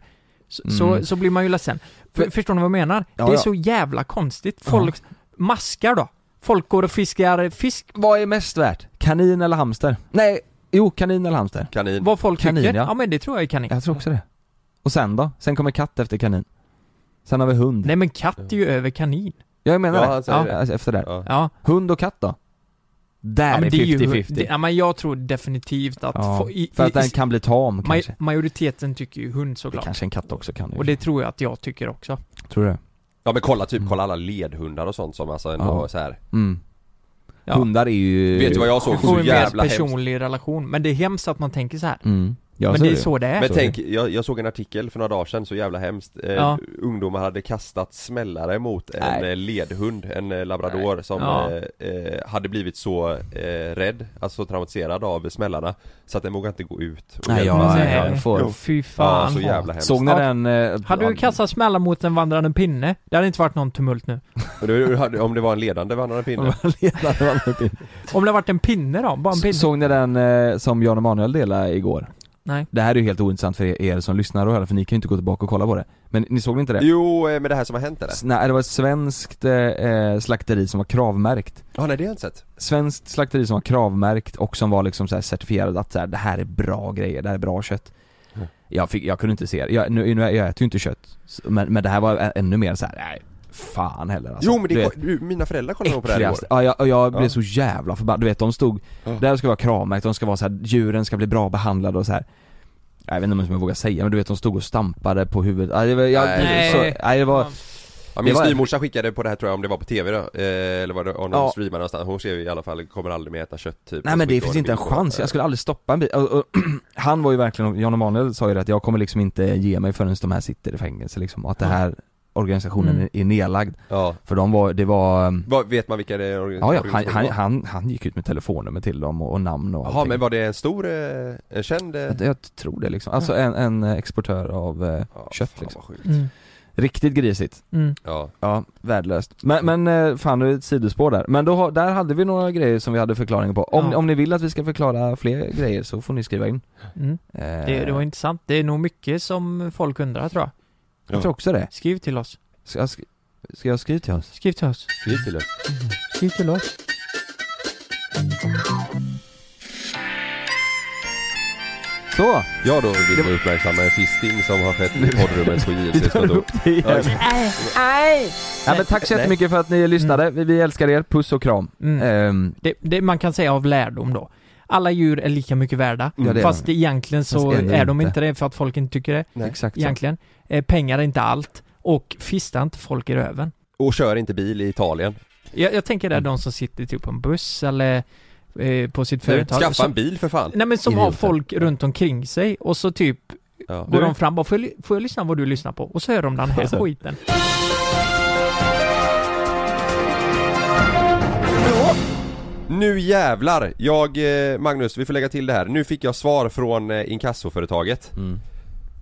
så, Mm. så, så blir man ju ledsen. För, Men- förstår ni vad jag menar? Ja, det är ja. så jävla konstigt. Folk, maskar då? Folk går och fiskar fisk, Vad är mest värt? Kanin eller hamster? Nej, jo kanin eller hamster Kanin vad folk Kanin, tycker. ja. Ja. men det tror jag är kanin. Jag tror också det Och sen då? Sen kommer katt efter kanin Sen har vi hund Nej men katt är ju över kanin. Ja, jag menar Ja, det, ja, det. efter det Ja. Ja. Hund och katt då? Där ja men är det är ju, 50-50 det, ja men jag tror definitivt att... ja, få- i, För att i, den kan bli tam kanske majoriteten tycker ju hund Det såklart. kanske en katt också kan ju. Och det tror jag att jag tycker också. Tror du det? Ja men kolla typ, kolla alla ledhundar och sånt som alltså ändå Ja. så här. Mm. Ja. Hundar är ju... Vet du vad jag såg Du så får en mer jävla hemskt? personlig relation, men det är hemskt att man tänker så här. Mm. Ja, men så det är det. så det är. Men tänk, jag, jag såg en artikel för några dagar sedan, så jävla hemskt eh, Ja. Ungdomar hade kastat smällare mot en Nej. eh, ledhund, en eh, labrador som Ja. eh, eh, hade blivit så eh, rädd, alltså traumatiserad av smällarna Så att den vågade inte gå ut och Nej, hjälpa jag. Nej. får... Fy Ja, fan. så jävla hemskt Såg ni Ja. den... Eh, Hade du kastat smällar mot en vandrande pinne, det hade inte varit någon tumult nu. [LAUGHS] Hade- Om det var en ledande vandrande pinne Om det varit en pinne då? Bara en pinne? Såg ni den eh, som Jan Emanuel delade igår? Nej. Det här är ju helt ointressant för er, er som lyssnar och höra för ni kan ju inte gå tillbaka och kolla på det Men ni såg inte det? Jo, eh, med det här som har hänt eller? S- Nej, det var ett svenskt eh, slakteri som var kravmärkt Ja nej det har jag inte sett Svenskt slakteri som var kravmärkt och som var liksom så här certifierad att så här, det här är bra grejer, det här är bra kött Mm. jag, fick, jag kunde inte se det, jag, nu, nu, jag äter ju inte kött men, men det här var ännu mer så här, nej fan heller alltså. Jo men Du det, vet, du, mina föräldrar kollade nog på det här igår. Ja, jag, jag blev Ja. så jävla förbannad, du vet de stod, Ja. det här ska vara kravmärkt, de ska vara så här, djuren ska bli bra behandlade och så här. Jag vet inte om jag vågar säga men du vet de stod och stampade på huvudet, var, jag, Nej. Så, nej, det var, Ja, min styvmorsa skickade på det här tror jag om det var på TV då, eh, eller var det om de Ja. streamade någonstans. Hon skrev i alla fall, kommer aldrig mer äta kött typ. Nej men det finns inte en chans, jag skulle aldrig stoppa en bil. Och, och, [CLEARS THROAT] Han var ju verkligen, Jan Emanuel sa ju det att jag kommer liksom inte ge mig förrän de här sitter i fängelse liksom, och att det här organisationen Mm. är nedlagd. Ja. För de var, det var um, Vad, vet man vilka det är? Ja, ja han, han, han, han gick ut med telefonnummer till dem och, och namn och Jaha men var det en stor, eh, en känd? eh, jag, jag tror det liksom, alltså en, en exportör av eh, kött liksom. Mm. Riktigt grisigt. Mm. Ja. Ja, värdelöst. Men, men eh, fan det är ett sidospår där. Men då, där hade vi några grejer som vi hade förklaringar på. Om, Ja. om ni vill att vi ska förklara fler grejer så får ni skriva in. Mm. Eh, Det, det var intressant. Det är nog mycket som folk undrar tror jag. Jag tror också det. Skriv till oss. Ska jag, sk- ska jag skriva till oss? Skriv till oss. Skriv till oss. Skriv till oss. Så! Ja då vill vi uppmärksamma en fisting som har skett i poddrummet på [LAUGHS] igen. Ja. Nej! Ja, men tack så jättemycket för att ni lyssnade. Vi, vi älskar er. Puss och kram. Mm. Ehm, Det, det man kan säga av lärdom då. Alla djur är lika mycket värda. Ja, det är fast de. egentligen så Fast är de inte. inte det för att folk inte tycker det. Nej. Exakt. Egentligen. Eh, pengar är inte allt. Och fista inte folk i röven. Och kör inte bil i Italien. Jag, jag tänker det är de som sitter typ på en buss eller eh, på sitt företag. Skaffa som, en bil för fan. Nej men som har folk runt omkring sig och så typ Ja. går de fram och bara, får jag, får jag lyssna vad du lyssnar på? Och så hör de den här [LAUGHS] skiten. Nu jävlar! Jag, eh, Magnus, vi får lägga till det här. Nu fick jag svar från eh, inkassoföretaget. Mm.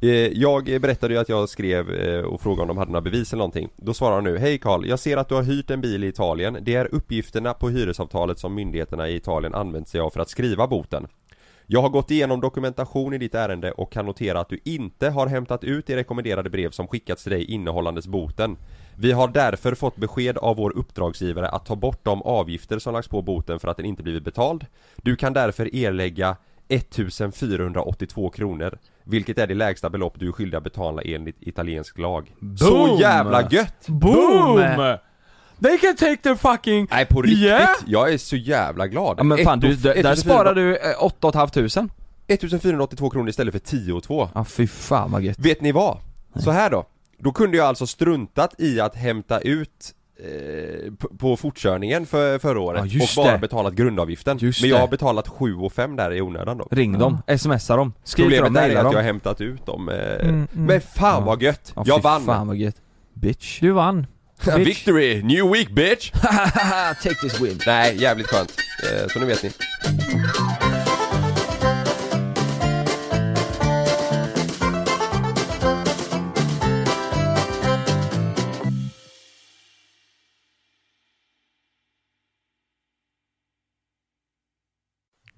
Eh, Jag berättade ju att jag skrev och frågade om de hade några bevis eller någonting. Då svarar de nu Hej Karl, jag ser att du har hyrt en bil i Italien. Det är uppgifterna på hyresavtalet som myndigheterna i Italien använt sig av för att skriva boten. Jag har gått igenom dokumentation i ditt ärende och kan notera att du inte har hämtat ut det rekommenderade brev som skickats till dig innehållandes boten. Vi har därför fått besked av vår uppdragsgivare att ta bort de avgifter som lagts på boten för att den inte blivit betald. Du kan därför erlägga 1482 kronor Vilket är det lägsta belopp du är skyldig att betala enligt italiensk lag Så Boom! jävla gött! Boom! They can take their fucking... Nej på riktigt, Yeah! jag är så jävla glad Ja men fan du, där, där 1400 sparar du eh, 8 500 1482 kronor istället för 10 och 2 Ja fy fan vad gött. Vet ni vad? Så här då Då kunde jag alltså struntat i att hämta ut eh, på fortkörningen för förra året Ja, och bara det. betalat grundavgiften Just Men jag har betalat 7 och 5 där i onödan då Ring dem, smsa dem, skriv till dem, Problemet är att dem. jag har hämtat ut dem eh, Mm, mm. Men fan Ja. vad gött! Ja, jag vann! fan vad gött. Bitch. Du vann. [LAUGHS] Bitch. Victory! New week bitch! [LAUGHS] Take this win. Nej, jävligt skönt. Eh, så nu vet ni.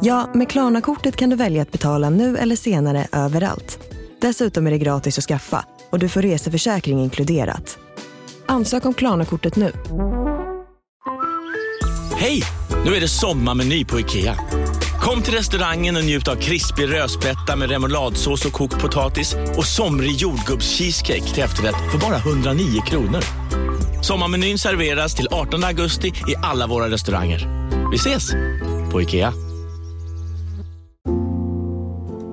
Ja, med Klarna-kortet kan du välja att betala nu eller senare överallt. Dessutom är det gratis att skaffa och du får reseförsäkring inkluderat. Ansök om Klarna-kortet nu. Hej! Nu är det sommarmeny på IKEA. Kom till restaurangen och njut av krispig rödspätta med remouladsås och kokt potatis och somrig jordgubbscheesecake till efterrätt för bara 109 kronor. Sommarmenyn serveras till 18 augusti i alla våra restauranger. Vi ses! På IKEA